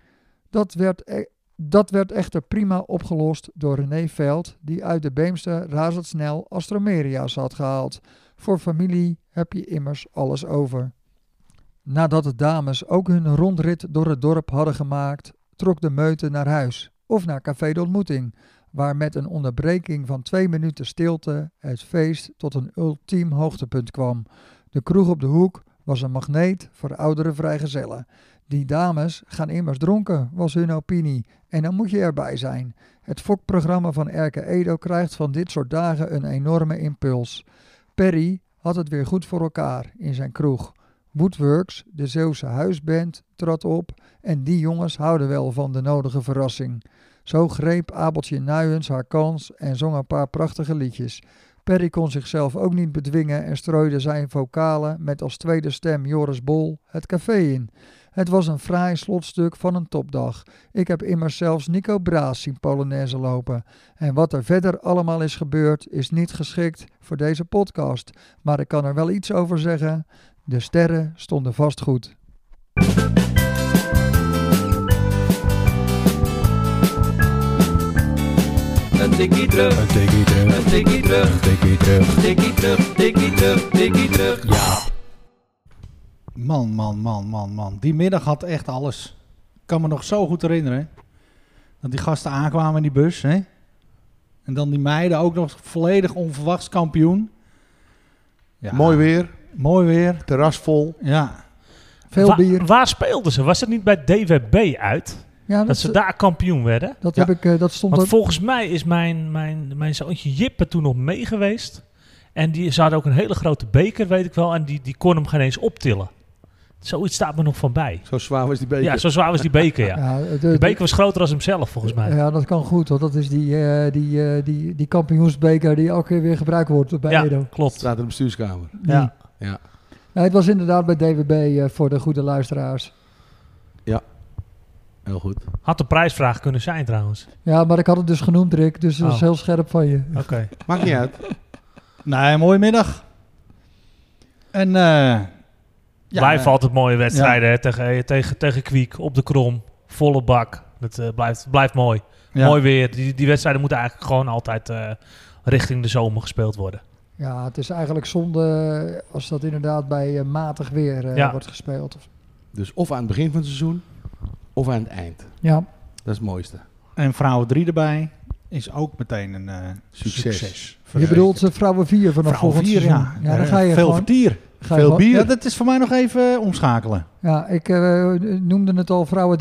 Speaker 2: Dat werd, e dat werd echter prima opgelost door René Veld, die uit de Beemster razendsnel Astromeria's had gehaald. Voor familie heb je immers alles over. Nadat de dames ook hun rondrit door het dorp hadden gemaakt, trok de meute naar huis of naar Café de Ontmoeting, waar met een onderbreking van twee minuten stilte het feest tot een ultiem hoogtepunt kwam. De kroeg op de hoek was een magneet voor oudere vrijgezellen. Die dames gaan immers dronken, was hun opinie, en dan moet je erbij zijn. Het fokprogramma van Erke Edo krijgt van dit soort dagen een enorme impuls. Perry had het weer goed voor elkaar in zijn kroeg. Woodworks, de Zeeuwse huisband, trad op en die jongens houden wel van de nodige verrassing. Zo greep Abeltje Nuyens haar kans en zong een paar prachtige liedjes. Perry kon zichzelf ook niet bedwingen en strooide zijn vocalen met als tweede stem Joris Bol het café in. Het was een fraai slotstuk van een topdag. Ik heb immers zelfs Nico Braas zien Polonaise lopen. En wat er verder allemaal is gebeurd is niet geschikt voor deze podcast. Maar ik kan er wel iets over zeggen. De sterren stonden vast goed.
Speaker 5: Een tikkie terug,
Speaker 1: Een tikkie terug,
Speaker 5: een tikkie terug,
Speaker 1: een tikkie terug.
Speaker 5: tikkie terug, tikkie terug, tikkie terug.
Speaker 1: Ja. Man, man, man, man, man. Die middag had echt alles. Ik kan me nog zo goed herinneren. Dat die gasten aankwamen in die bus. Hè? En dan die meiden ook nog volledig onverwachts kampioen. Ja,
Speaker 4: Mooi weer,
Speaker 1: Mooi weer.
Speaker 4: terras vol.
Speaker 1: Ja.
Speaker 2: Veel
Speaker 3: Wa-
Speaker 2: bier.
Speaker 3: Waar speelden ze? Was het niet bij DWB uit?
Speaker 2: Ja, dat,
Speaker 3: Dat ze daar kampioen werden?
Speaker 2: dat,
Speaker 4: Ja.
Speaker 2: heb ik, eh, dat stond
Speaker 3: Want
Speaker 2: ook.
Speaker 3: volgens mij is mijn, mijn, mijn zoontje Jippe toen nog mee geweest. En die, ze hadden ook een hele grote beker, weet ik wel. En die, die kon hem geen eens optillen. Zoiets staat me nog van bij.
Speaker 4: Zo zwaar was die beker.
Speaker 3: Ja, zo zwaar was die beker, ja.
Speaker 2: Ja, de,
Speaker 3: beker was groter dan hemzelf, volgens mij.
Speaker 2: Ja, dat kan goed, want dat is die, eh, die, eh, die, die kampioensbeker die elke keer weer gebruikt wordt bij
Speaker 3: Ja,
Speaker 2: Edo.
Speaker 3: klopt.
Speaker 4: Staat in de bestuurskamer.
Speaker 3: Ja.
Speaker 4: Ja.
Speaker 2: Ja, het was inderdaad bij DWB eh, voor de goede luisteraars.
Speaker 4: Heel goed.
Speaker 3: Had de prijsvraag kunnen zijn trouwens.
Speaker 2: Ja, maar ik had het dus genoemd, Rick, dus dat is
Speaker 3: Oh.
Speaker 2: heel scherp van je.
Speaker 3: Oké.
Speaker 4: Maakt niet uit.
Speaker 1: Nee, mooie middag. En eh ja,
Speaker 3: Blijven
Speaker 1: eh,
Speaker 3: altijd mooie wedstrijden hè, tegen, tegen, tegen Kwiek op de krom. Volle bak. Dat eh, blijft, blijft mooi.
Speaker 1: ja.
Speaker 3: Mooi weer. Die, die wedstrijden moeten eigenlijk gewoon altijd eh, richting de zomer gespeeld worden.
Speaker 2: Ja, het is eigenlijk zonde als dat inderdaad bij eh, matig weer eh,
Speaker 3: Ja.
Speaker 2: wordt gespeeld.
Speaker 4: Dus of aan het begin van het seizoen, of aan het eind.
Speaker 2: Ja,
Speaker 4: Dat is het mooiste.
Speaker 1: En vrouwen 3 erbij is ook meteen een eh,
Speaker 4: Succes.
Speaker 1: succes.
Speaker 2: je bedoelt eh, vrouwen 4 vanaf
Speaker 1: vrouwen
Speaker 2: volgend
Speaker 1: 4,
Speaker 2: seizoen.
Speaker 1: ja.
Speaker 2: ja, dan
Speaker 1: Eh,
Speaker 2: ga je
Speaker 1: Veel
Speaker 2: gewoon...
Speaker 1: vertier.
Speaker 4: veel bier.
Speaker 1: Ja, dat is voor mij nog even omschakelen.
Speaker 2: Ja, ik eh, noemde het al vrouwen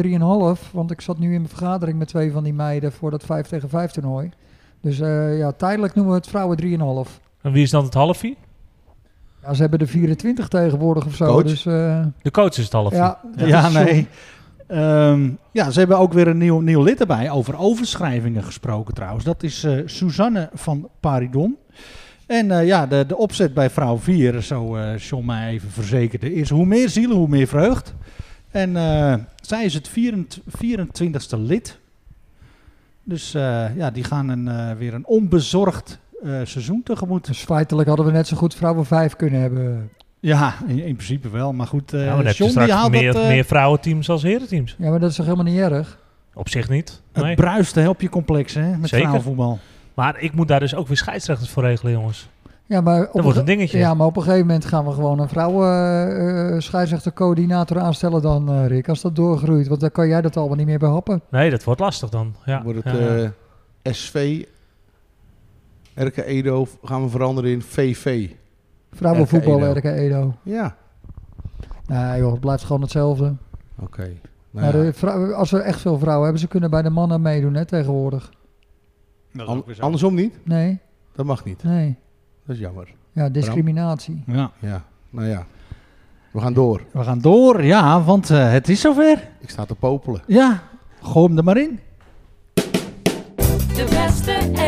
Speaker 2: 3,5. Want ik zat nu in mijn vergadering met twee van die meiden voor dat 5 tegen 5 toernooi. Dus eh, ja, tijdelijk noemen we het vrouwen 3,5.
Speaker 3: En wie is dan het halfie?
Speaker 2: Ja, ze hebben er 24 tegenwoordig of zo.
Speaker 4: Coach?
Speaker 2: Dus eh,
Speaker 3: De coach is het halfie.
Speaker 2: ja,
Speaker 1: Ja, nee. Ehm, ja, ze hebben ook weer een nieuw, nieuw lid erbij. Over overschrijvingen gesproken trouwens. Dat is eh, Suzanne van Paridon. En eh, ja, de, de opzet bij vrouw 4, zo John mij even verzekerde, is hoe meer zielen, hoe meer vreugd. En zij is het 24, e lid. Dus ja, die gaan een, weer een onbezorgd seizoen tegemoet.
Speaker 2: Dus feitelijk hadden we net zo goed vrouwen 5 kunnen hebben.
Speaker 1: Ja, in, in principe wel. Maar goed, eh
Speaker 3: Ja, maar dan heb je straks
Speaker 1: haalt
Speaker 3: meer,
Speaker 1: dat, eh,
Speaker 3: meer vrouwenteams als herenteams.
Speaker 2: Ja, maar dat is toch helemaal niet erg?
Speaker 3: Op zich niet.
Speaker 1: het
Speaker 3: Nee.
Speaker 1: bruiste help je complex hè, met
Speaker 3: Zeker.
Speaker 1: vrouwenvoetbal.
Speaker 3: Maar ik moet daar dus ook weer scheidsrechters voor regelen, jongens.
Speaker 2: Ja, maar op,
Speaker 3: Dat wordt een
Speaker 2: ge-
Speaker 3: dingetje.
Speaker 2: ja, maar op een gegeven moment gaan we gewoon een vrouwen eh, scheidsrechter-coördinator aanstellen dan, eh, Rick. Als dat doorgroeit, want dan kan jij dat allemaal niet meer behappen.
Speaker 3: Nee, dat wordt lastig dan. Ja.
Speaker 4: Dan wordt het
Speaker 3: Ja, ja.
Speaker 4: eh, SV, RK Edo gaan we veranderen in VV.
Speaker 2: Vrouwenvoetbal,
Speaker 4: RK
Speaker 2: RK Edo.
Speaker 4: Ja,
Speaker 2: Nee joh, het blijft gewoon hetzelfde.
Speaker 4: oké. Nou ja,
Speaker 2: als we echt veel vrouwen hebben, ze kunnen bij de mannen meedoen hè, tegenwoordig.
Speaker 4: an- andersom niet?
Speaker 2: Nee,
Speaker 4: Dat mag niet.
Speaker 2: nee.
Speaker 4: Dat is jammer.
Speaker 2: Ja, discriminatie.
Speaker 1: Ja.
Speaker 4: Ja, nou ja. We gaan door.
Speaker 1: We gaan door, ja, want eh, het is zover.
Speaker 4: Ik sta te popelen.
Speaker 1: Ja, gooi hem er maar in.
Speaker 6: De beste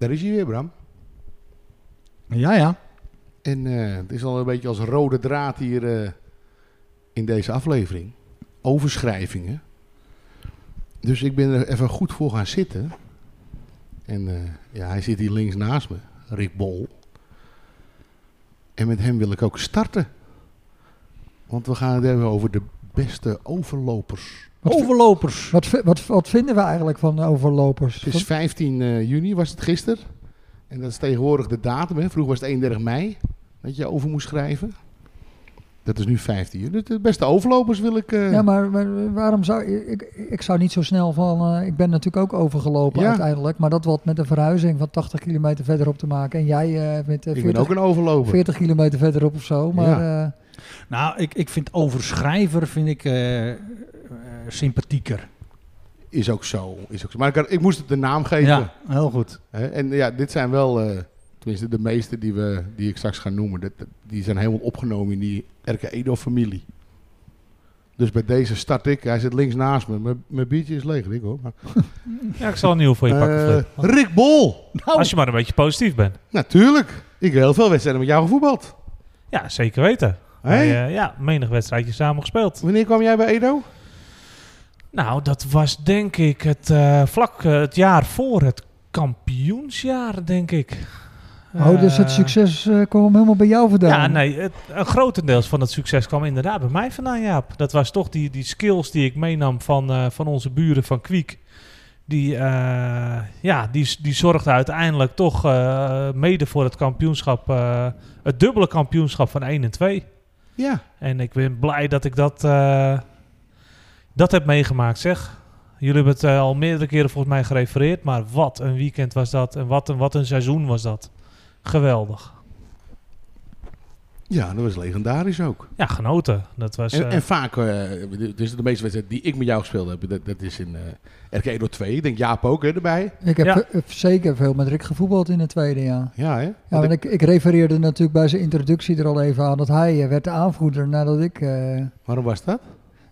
Speaker 4: Daar is hij weer, Bram.
Speaker 1: Ja, ja.
Speaker 4: En eh, het is al een beetje als rode draad hier eh, in deze aflevering. Overschrijvingen. Dus ik ben er even goed voor gaan zitten. En eh, ja, hij zit hier links naast me, Rick Bol. En met hem wil ik ook starten. Want we gaan het hebben over de beste overlopers.
Speaker 2: Wat,
Speaker 1: Overlopers.
Speaker 2: wat, wat, wat vinden we eigenlijk van overlopers?
Speaker 4: Het is 15 eh, juni, was het gisteren. En dat is tegenwoordig de datum. Hè. Vroeger was het 31 mei dat je over moest schrijven. Dat is nu 15 juni. De beste overlopers wil ik... eh,
Speaker 2: Ja, maar, maar waarom zou ik, ik zou niet zo snel van. eh, ik ben natuurlijk ook overgelopen
Speaker 4: Ja.
Speaker 2: uiteindelijk, maar dat wat met een verhuizing van 80 kilometer verderop te maken. En jij eh, met eh,
Speaker 4: ik ben
Speaker 2: 40,
Speaker 4: ook een overloper.
Speaker 2: 40 kilometer verderop of zo. Maar eh,
Speaker 1: Nou, ik, ik vind overschrijver vind ik, eh, eh, sympathieker.
Speaker 4: Is ook zo. Is ook zo. Maar ik, had- ik moest het de naam geven.
Speaker 1: Ja, heel goed.
Speaker 4: Hè. En ja, dit zijn wel eh, tenminste de meeste die, we, die ik straks ga noemen, dat, die zijn helemaal opgenomen in die Erke Edo-familie. Dus bij deze start ik. Hij zit links naast me. Mijn- Mijn biertje is leeg, Rick hoor. Maar,
Speaker 3: Ja, ik zal een nieuw voor je pakken,
Speaker 4: Eh. Rick Bol!
Speaker 3: Als je maar een beetje positief bent.
Speaker 4: Natuurlijk. Ik heb heel veel wedstrijden met jou gevoetbald.
Speaker 3: Ja, zeker weten. Wij, eh, ja, menig wedstrijdje samen gespeeld.
Speaker 4: Wanneer kwam jij bij Edo?
Speaker 3: Nou, dat was denk ik het eh, vlak eh, het jaar voor het kampioensjaar, denk ik.
Speaker 2: Oh, dus het succes eh, kwam helemaal bij jou vandaan.
Speaker 3: Ja, nee, het, een grotendeels van het succes kwam inderdaad bij mij vandaan, Jaap. Dat was toch die, die skills die ik meenam van, eh, van onze buren van Kwiek. Die, eh, ja, die, die zorgde uiteindelijk toch eh, mede voor het kampioenschap, eh, het dubbele kampioenschap van 1 en 2.
Speaker 4: Ja.
Speaker 3: En ik ben blij dat ik dat, eh, dat heb meegemaakt, zeg. Jullie hebben het eh, al meerdere keren volgens mij gerefereerd, maar wat een weekend was dat en wat een, wat een seizoen was dat. Geweldig.
Speaker 4: Ja, dat was legendarisch ook.
Speaker 3: Ja, genoten. Dat was...
Speaker 4: En,
Speaker 3: eh,
Speaker 4: en vaak, eh, dus de meeste wedstrijden die ik met jou gespeeld heb, dat, dat is in eh RK Edo 2. Ik denk Jaap ook hè, erbij.
Speaker 2: Ik heb
Speaker 3: Ja.
Speaker 2: eh, zeker veel met Rick gevoetbald in het tweede jaar.
Speaker 4: Ja, hè?
Speaker 2: Ja,
Speaker 4: Want
Speaker 2: ik, ik refereerde natuurlijk bij zijn introductie er al even aan dat hij werd de aanvoerder nadat ik... eh,
Speaker 4: Waarom was dat?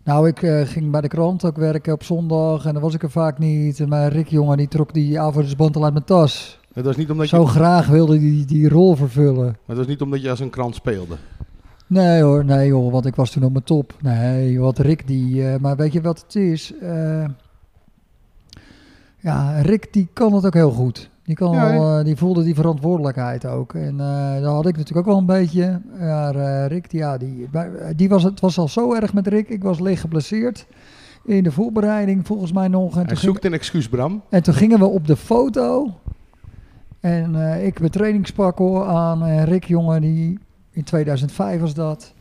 Speaker 2: nou, ik eh, ging bij de krant ook werken op zondag en dan was ik er vaak niet. En mijn Rick, jongen, die trok die aanvoerdersband al uit mijn tas.
Speaker 4: Het was niet omdat je,
Speaker 2: Zo graag wilde die, die rol vervullen.
Speaker 4: het was niet omdat je als een krant speelde.
Speaker 2: Nee hoor, nee hoor, want ik was toen op mijn top. Nee, wat Rick die... eh, maar weet je wat het is? Eh, ja, Rick die kan het ook heel goed. Die, kan
Speaker 4: Ja,
Speaker 2: al, eh, die voelde die verantwoordelijkheid ook. En dat had ik natuurlijk ook wel een beetje. Maar Rick, die, ja, die, die was, het was al zo erg met Rick. Ik was licht geblesseerd in de voorbereiding volgens mij nog. En
Speaker 4: Hij zoekt een excuus, Bram.
Speaker 2: en toen gingen we op de foto. En eh, ik mijn trainingspak hoor aan. En Rick, jongen, die in 2005 was dat.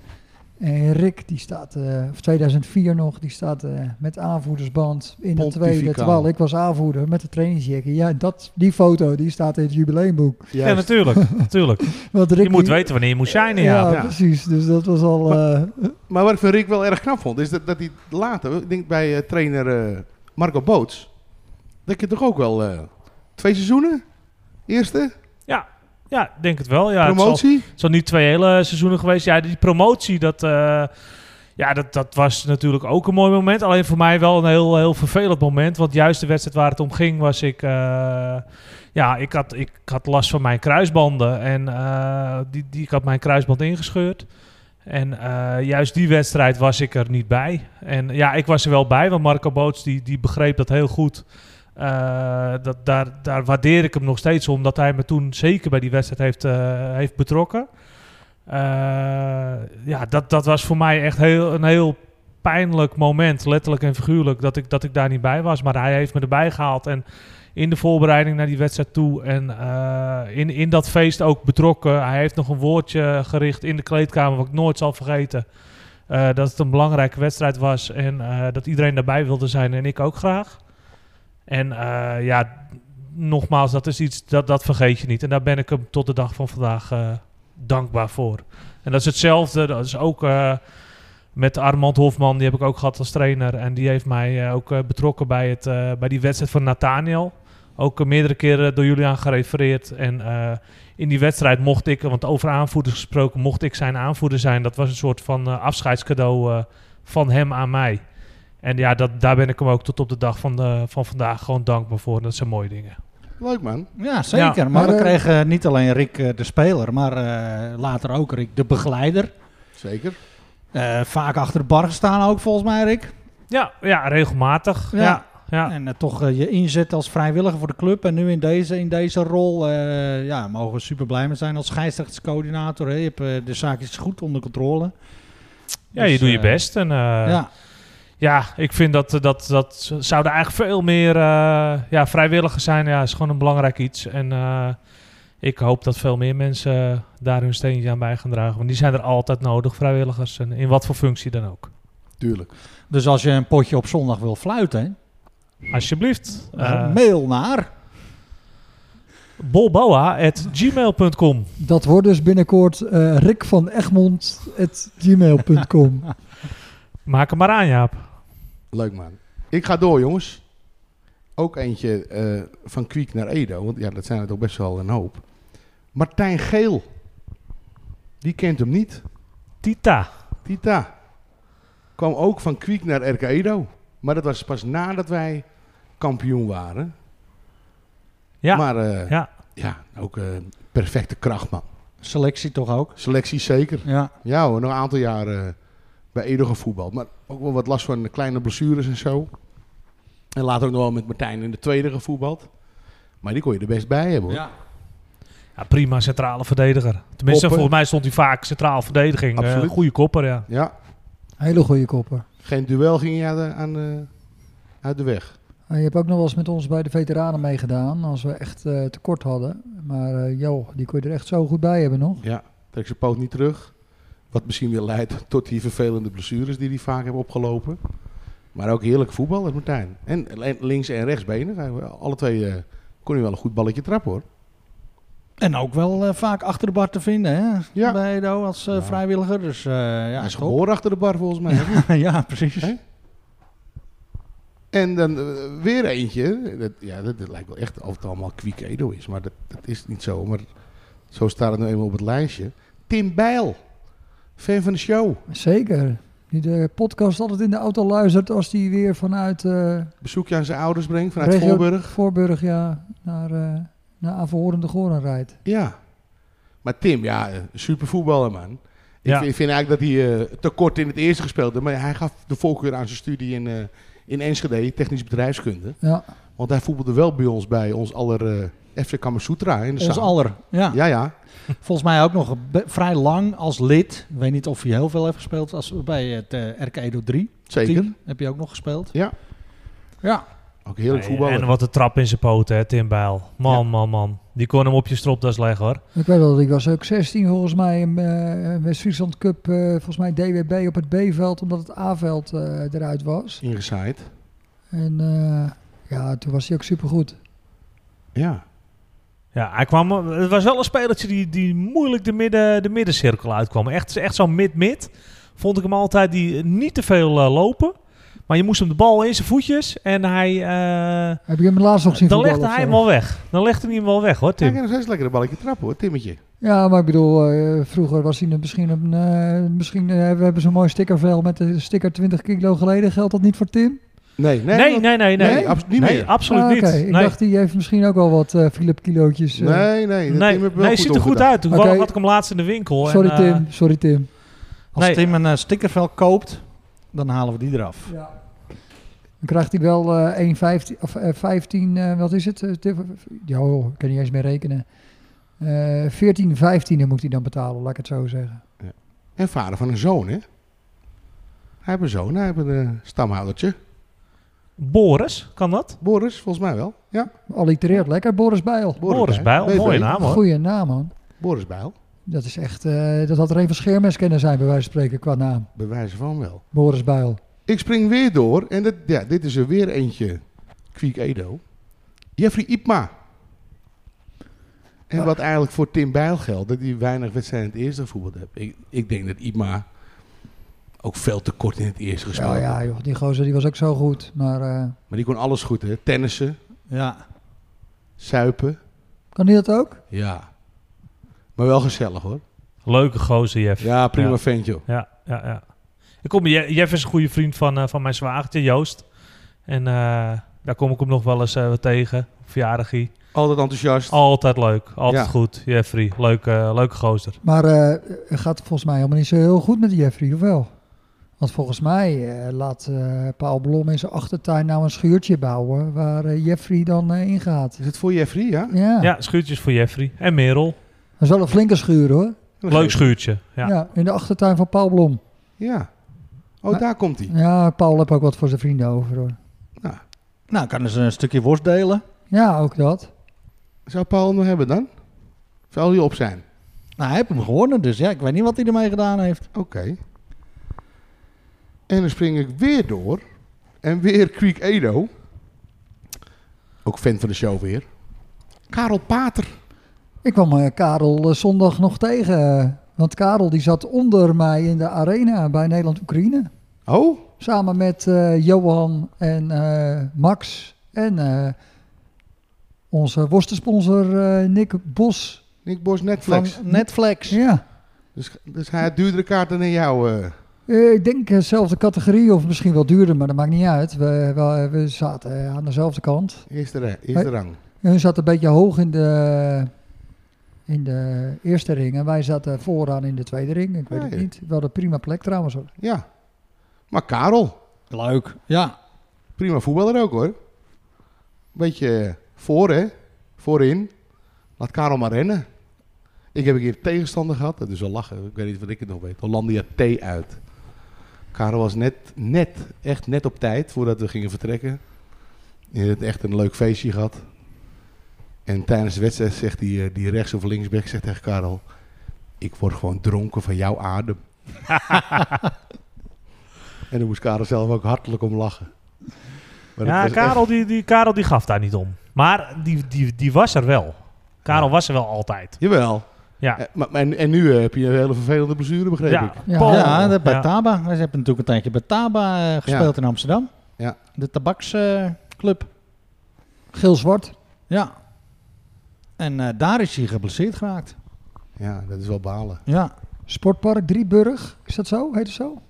Speaker 2: En Rick, die staat, eh, of 2004 nog, die staat eh, met aanvoerdersband in de tweede. Terwijl ik was aanvoerder met de trainingsjacket. Ja, dat, die foto, die staat in het jubileumboek.
Speaker 3: ja, natuurlijk. natuurlijk.
Speaker 2: Want Rick,
Speaker 3: Je moet
Speaker 2: die-
Speaker 3: weten wanneer je moet shinen,
Speaker 2: Ja,
Speaker 3: ja.
Speaker 4: Ja.
Speaker 2: precies. Dus dat was al... eh,
Speaker 4: Maar wat ik van Rick wel erg knap vond, is dat, dat hij later, ik denk bij eh, trainer eh, Marco Boots, dat je toch ook wel eh, twee seizoenen? Eerste?
Speaker 3: Ja, ik denk het wel. Ja, het zal-
Speaker 4: promotie?
Speaker 3: Het zijn nu twee hele seizoenen geweest. Ja, die promotie, dat, eh, ja, dat, dat was natuurlijk ook een mooi moment. Alleen voor mij wel een heel, heel vervelend moment. Want juist de wedstrijd waar het om ging, was ik... eh, ja, ik had, ik had last van mijn kruisbanden. En eh, die, die, ik had mijn kruisband ingescheurd. En juist die wedstrijd was ik er niet bij. En ja, ik was er wel bij, want Marco Boots die, die begreep dat heel goed. Eh, dat, daar, daar waardeer ik hem nog steeds om, dat hij me toen zeker bij die wedstrijd heeft, eh, heeft betrokken. Eh, ja, dat, dat was voor mij echt heel, een heel pijnlijk moment, letterlijk en figuurlijk, dat ik, dat ik daar niet bij was. Maar hij heeft me erbij gehaald en in de voorbereiding naar die wedstrijd toe en in, in dat feest ook betrokken. Hij heeft nog een woordje gericht in de kleedkamer, wat ik nooit zal vergeten. Dat het een belangrijke wedstrijd was en dat iedereen daarbij wilde zijn en ik ook graag. En eh, ja, nogmaals, dat is iets dat, dat vergeet je niet. En daar ben ik hem tot de dag van vandaag eh, dankbaar voor. En dat is hetzelfde, dat is ook eh, met Armand Hofman, die heb ik ook gehad als trainer. En die heeft mij ook betrokken bij, het, bij die wedstrijd van Nathaniel. Ook meerdere keren door jullie aan gerefereerd. En in die wedstrijd mocht ik, want over aanvoerders gesproken, mocht ik zijn aanvoerder zijn. Dat was een soort van afscheidscadeau van hem aan mij. En ja, dat, daar ben ik hem ook tot op de dag van, de, van vandaag gewoon dankbaar voor. Dat zijn mooie dingen.
Speaker 4: Leuk man.
Speaker 1: Ja, zeker.
Speaker 3: Ja.
Speaker 1: Maar,
Speaker 2: Maar,
Speaker 1: we
Speaker 2: eh,
Speaker 1: kregen niet alleen Rick eh, de speler, maar eh, later ook Rick de begeleider.
Speaker 4: Zeker.
Speaker 1: Eh, vaak achter de bar gestaan ook volgens mij, Rick.
Speaker 3: Ja, ja regelmatig.
Speaker 1: Ja.
Speaker 3: Ja. Ja,
Speaker 1: En eh, toch eh, je inzet als vrijwilliger voor de club. En nu in deze, in deze rol eh, ja, mogen we super blij mee zijn als scheidsrechterscoördinator. Hè. Je hebt eh, de zaakjes goed onder controle.
Speaker 3: ja je
Speaker 1: Dus,
Speaker 3: doet je
Speaker 1: eh,
Speaker 3: best. En, eh,
Speaker 1: ja.
Speaker 3: Ja, ik vind dat, dat, dat zouden eigenlijk veel meer eh, ja, vrijwilligers zijn. Ja, is gewoon een belangrijk iets. En eh, ik hoop dat veel meer mensen daar hun steentje aan bij gaan dragen. Want die zijn er altijd nodig, vrijwilligers. En in wat voor functie dan ook.
Speaker 4: Tuurlijk.
Speaker 1: Dus als je een potje op zondag wil fluiten,
Speaker 3: Alsjeblieft.
Speaker 1: eh,
Speaker 3: Uh,
Speaker 1: mail naar.
Speaker 3: bolboa.gmail.com
Speaker 2: dat wordt dus binnenkort eh Rick van Egmond.gmail.com.
Speaker 3: Maak hem maar aan, Jaap.
Speaker 4: Leuk man. Ik ga door jongens. Ook eentje eh, van Kwiek naar Edo. Want ja, dat zijn er toch best wel een hoop. Martijn Geel. Die kent hem niet.
Speaker 3: Tita.
Speaker 4: Tita. Kwam ook van Kwiek naar RK Edo. Maar dat was pas nadat wij kampioen waren.
Speaker 3: Ja.
Speaker 4: Maar eh, ja.
Speaker 3: ja.
Speaker 4: ook een perfecte krachtman.
Speaker 1: Selectie toch ook?
Speaker 4: Selectie zeker.
Speaker 1: Ja.
Speaker 4: Ja hoor, nog een aantal jaren bij Edo gevoetbald. Maar ook wel wat last van kleine blessures en zo. En later ook nog wel met Martijn in de tweede gevoetbald. Maar die kon je er best bij hebben hoor.
Speaker 1: ja.
Speaker 3: Ja, prima centrale verdediger. Tenminste,
Speaker 4: Koppen.
Speaker 3: volgens mij stond hij vaak centraal verdediging. Eh,
Speaker 4: Absoluut.
Speaker 3: goede kopper, ja.
Speaker 4: Ja,
Speaker 2: Hele goede koppen.
Speaker 4: geen duel ging je aan de, uit de weg.
Speaker 2: En je hebt ook nog wel eens met ons bij de veteranen meegedaan, als we echt eh, tekort hadden. Maar eh, joh, die kon je er echt zo goed bij hebben nog.
Speaker 4: Ja, trek zijn poot niet terug. Wat misschien weer leidt tot die vervelende blessures die hij vaak heeft opgelopen. Maar ook heerlijk voetbal, dat Martijn. En links en rechtsbenig. Hij- Alle twee eh, kon hij wel een goed balletje trappen hoor.
Speaker 1: En ook wel eh, vaak achter de bar te vinden, hè?
Speaker 4: Ja.
Speaker 1: Bij Edo als eh,
Speaker 4: Ja.
Speaker 1: vrijwilliger. Dus eh, ja,
Speaker 4: hij is geboren achter de bar volgens mij.
Speaker 1: ja, precies.
Speaker 4: Hè? En dan weer eentje. Dat, ja, dat, dat lijkt wel echt of het allemaal Kwiek Edo is. Maar dat, dat is niet zo. Maar zo staat het nu eenmaal op het lijstje. Tim Bijl. Fan van de show.
Speaker 2: Zeker. Die de podcast altijd in de auto luistert als die weer vanuit eh
Speaker 4: Bezoekje aan zijn ouders brengt vanuit
Speaker 2: regio-
Speaker 4: Voorburg.
Speaker 2: Voorburg, ja, naar, eh naar Averhoorn de Goren rijdt.
Speaker 4: Ja. Maar Tim, ja, eh, super voetballer man. Ik,
Speaker 3: Ja.
Speaker 4: vind, ik vind eigenlijk dat hij eh, te kort in het eerste gespeeld heeft. Maar hij gaf de voorkeur aan zijn studie in, eh, in Enschede, technisch bedrijfskunde.
Speaker 2: Ja,
Speaker 4: Want hij voetbalde wel bij ons bij ons aller eh FC Kamasutra in de
Speaker 1: Ons
Speaker 4: zaal.
Speaker 1: aller. Ja.
Speaker 4: Ja, ja.
Speaker 1: Volgens mij ook nog vrij lang als lid. Ik weet niet of hij heel veel heeft gespeeld. Als, bij het eh RK Edo 3.
Speaker 4: Zeker.
Speaker 1: Team heb je ook nog gespeeld.
Speaker 4: Ja.
Speaker 1: Ja.
Speaker 4: Ook heerlijk
Speaker 3: Nee,
Speaker 4: voetballer.
Speaker 3: En wat een trap in zijn poten, hè, Tim Bijl. Man,
Speaker 4: Ja.
Speaker 3: man, man. Die kon hem op je stropdas leggen, hoor.
Speaker 2: ik weet wel, ik was ook 16 volgens mij in eh, West-Friesland Cup, eh, volgens mij DWB op het B-veld, omdat het A-veld eh, eruit was.
Speaker 4: Ingezaaid.
Speaker 2: En eh, ja, toen was hij ook supergoed.
Speaker 4: Ja.
Speaker 3: Ja, hij kwam, het was wel een spelertje die, die moeilijk de, midden, de middencirkel uitkwam. Echt, echt zo'n mid-mid. Vond ik hem altijd die niet te veel eh, lopen. Maar je moest hem de bal in zijn voetjes. En hij, eh,
Speaker 2: Heb je hem laatst nog zien
Speaker 3: dan legde hij hem wel weg. Dan legde hij hem wel weg hoor,
Speaker 4: Hij
Speaker 3: Tim.
Speaker 4: kan nog steeds lekker een balletje trappen hoor, Timmetje.
Speaker 2: Ja, maar ik bedoel, eh, vroeger was hij misschien een... eh, misschien, we hebben zo'n mooi stickervel met de sticker 20 kilo geleden. Geldt dat niet voor Tim?
Speaker 4: Nee, nee.
Speaker 3: Nee, nee, nee. Nee,
Speaker 4: Nee, abso- niet
Speaker 3: Nee,
Speaker 4: meer.
Speaker 3: absoluut
Speaker 2: Ah,
Speaker 3: niet.
Speaker 2: oké. Ik
Speaker 3: nee.
Speaker 2: dacht, die heeft misschien ook wel wat eh Philip kilootjes. eh.
Speaker 4: Nee, nee. dat
Speaker 3: nee,
Speaker 4: Tim heeft wel
Speaker 3: nee
Speaker 4: goed
Speaker 3: ziet er goed uit.
Speaker 2: Oké.
Speaker 3: had ik hem laatst in de winkel.
Speaker 2: Sorry
Speaker 3: en, eh,
Speaker 2: Tim, sorry Tim.
Speaker 1: Als
Speaker 3: Nee.
Speaker 1: Tim een eh, stickervel koopt, dan halen we die eraf.
Speaker 2: Dan krijgt hij wel eh 1,15 of eh, 15, eh, wat is het? Eh? Ja, hoor, ik kan niet eens meer rekenen. Eh 14, 15 moet hij dan betalen, laat ik het zo zeggen.
Speaker 4: En vader van een zoon, hè? Hij heeft een zoon, hij heeft een eh, stamhoudertje.
Speaker 3: Boris, kan dat?
Speaker 4: Boris, volgens mij wel. Ja,
Speaker 2: Allitereert lekker, Boris Bijl.
Speaker 3: Boris Bijl, mooie naam hoor.
Speaker 2: Goeie naam, man.
Speaker 4: Boris Bijl,
Speaker 2: Dat is echt, eh, dat had er een van Scheermes kunnen zijn, bij wijze van spreken, qua naam.
Speaker 4: bij wijze van wel.
Speaker 2: Boris Bijl.
Speaker 4: Ik spring weer door en dit, ja, dit is er weer eentje. Kwiek Edo. Jeffrey Ipma. En wat eigenlijk voor Tim Bijl geldt, dat hij weinig wedstrijden in het eerste gevoetbald heeft. Ik, ik denk dat Ipma ook veel te kort in het eerste gespeeld
Speaker 2: Ja,
Speaker 4: heeft.
Speaker 2: ja, joh, die gozer die was ook zo goed. Maar eh,
Speaker 4: Maar die kon alles goed, hè? Tennissen,
Speaker 1: Ja.
Speaker 4: suipen.
Speaker 2: kan hij dat ook?
Speaker 4: Ja. Maar wel gezellig, hoor.
Speaker 3: Leuke gozer, Jeff.
Speaker 4: Ja, prima
Speaker 3: Ja.
Speaker 4: ventje. hoor.
Speaker 3: Ja, ja, ja. Ik kom, Je- Jeff is een goede vriend van, eh, van mijn zwagertje, Joost. En eh, daar kom ik hem nog wel eens tegen. Verjaardagie.
Speaker 4: Altijd enthousiast.
Speaker 3: Altijd leuk. Altijd
Speaker 4: Ja.
Speaker 3: goed. Jeffrey. Leuke, leuke gozer.
Speaker 2: Maar eh, het gaat volgens mij helemaal niet zo heel goed met Jeffrey, of wel? Want volgens mij eh, laat eh, Paul Blom in zijn achtertuin nou een schuurtje bouwen waar eh, Jeffrey dan eh, ingaat.
Speaker 4: Is het voor Jeffrey, ja?
Speaker 2: Ja.
Speaker 3: Ja, schuurtjes voor Jeffrey. En Merel.
Speaker 2: dat is wel een flinke schuur hoor.
Speaker 3: Leuk schuurtje.
Speaker 2: Ja.
Speaker 3: Ja.
Speaker 2: in de achtertuin van Paul Blom.
Speaker 4: Ja. Oh,
Speaker 2: Maar-
Speaker 4: daar komt hij.
Speaker 2: Ja, Paul heeft ook wat voor zijn vrienden over hoor.
Speaker 1: Nou, kan ze een stukje worst delen.
Speaker 2: Ja, ook dat.
Speaker 4: Zou Paul hem nog hebben dan? Zou hij op zijn?
Speaker 1: Nou, hij heeft hem gewonnen, dus ja, ik weet niet wat hij ermee gedaan heeft.
Speaker 4: Oké. En dan spring ik weer door. En weer Creek Edo. Ook fan van de show weer. Karel Pater.
Speaker 2: Ik kwam eh, Karel eh, zondag nog tegen. want Karel die zat onder mij in de arena bij Nederland-Oekraïne.
Speaker 4: Oh,
Speaker 2: Samen met eh, Johan en Max en onze worstensponsor Nick Bos
Speaker 4: Nick Bos Netflix.
Speaker 1: Van Netflix.
Speaker 2: Ja.
Speaker 4: Dus, dus hij had duurdere kaarten dan jou. Eh.
Speaker 2: Eh, ik denk dezelfde categorie, of misschien wel duurder, maar dat maakt niet uit. We, we, we zaten eh, aan dezelfde kant.
Speaker 4: eerste, re- eerste rang.
Speaker 2: En hun zaten een beetje hoog in de, in de eerste ring en wij zaten vooraan in de tweede ring. Ik weet het niet. We hadden een prima plek trouwens. hoor.
Speaker 4: Ja. Maar Karel,
Speaker 1: Leuk. Ja.
Speaker 4: prima voetballer ook hoor. Beetje voor hè. Voorin. Laat Karel maar rennen. Ik heb een keer tegenstander gehad. Dat is wel lachen. Ik weet niet wat ik het nog weet. Hollandia T uit. Karel was net, net, echt net op tijd voordat we gingen vertrekken. Je hebt echt een leuk feestje gehad. En tijdens de wedstrijd zegt die, eh, die rechts of linksback zegt tegen Karel... Ik word gewoon dronken van jouw adem. en dan moest Karel zelf ook hartelijk om lachen. Maar
Speaker 3: Ja, Karel, die, die, Karel die gaf daar niet om. Maar die, die, die was er wel. Karel
Speaker 4: Ja.
Speaker 3: was er wel altijd.
Speaker 4: Jawel.
Speaker 3: Ja.
Speaker 4: Eh, maar, en, en nu eh, heb je een hele vervelende blessure, begreep
Speaker 3: Ja,
Speaker 4: ik.
Speaker 2: Ja.
Speaker 1: Ja, bij
Speaker 3: Ja.
Speaker 1: Taba. We hebben natuurlijk een tijdje bij Taba eh, gespeeld in Amsterdam.
Speaker 4: Ja.
Speaker 1: De tabaksclub.
Speaker 2: Geel-zwart.
Speaker 1: ja. En eh, daar is hij geblesseerd geraakt.
Speaker 4: Ja, dat is wel balen.
Speaker 1: Ja.
Speaker 2: Sportpark Drieburg. Is dat zo? Heet het zo?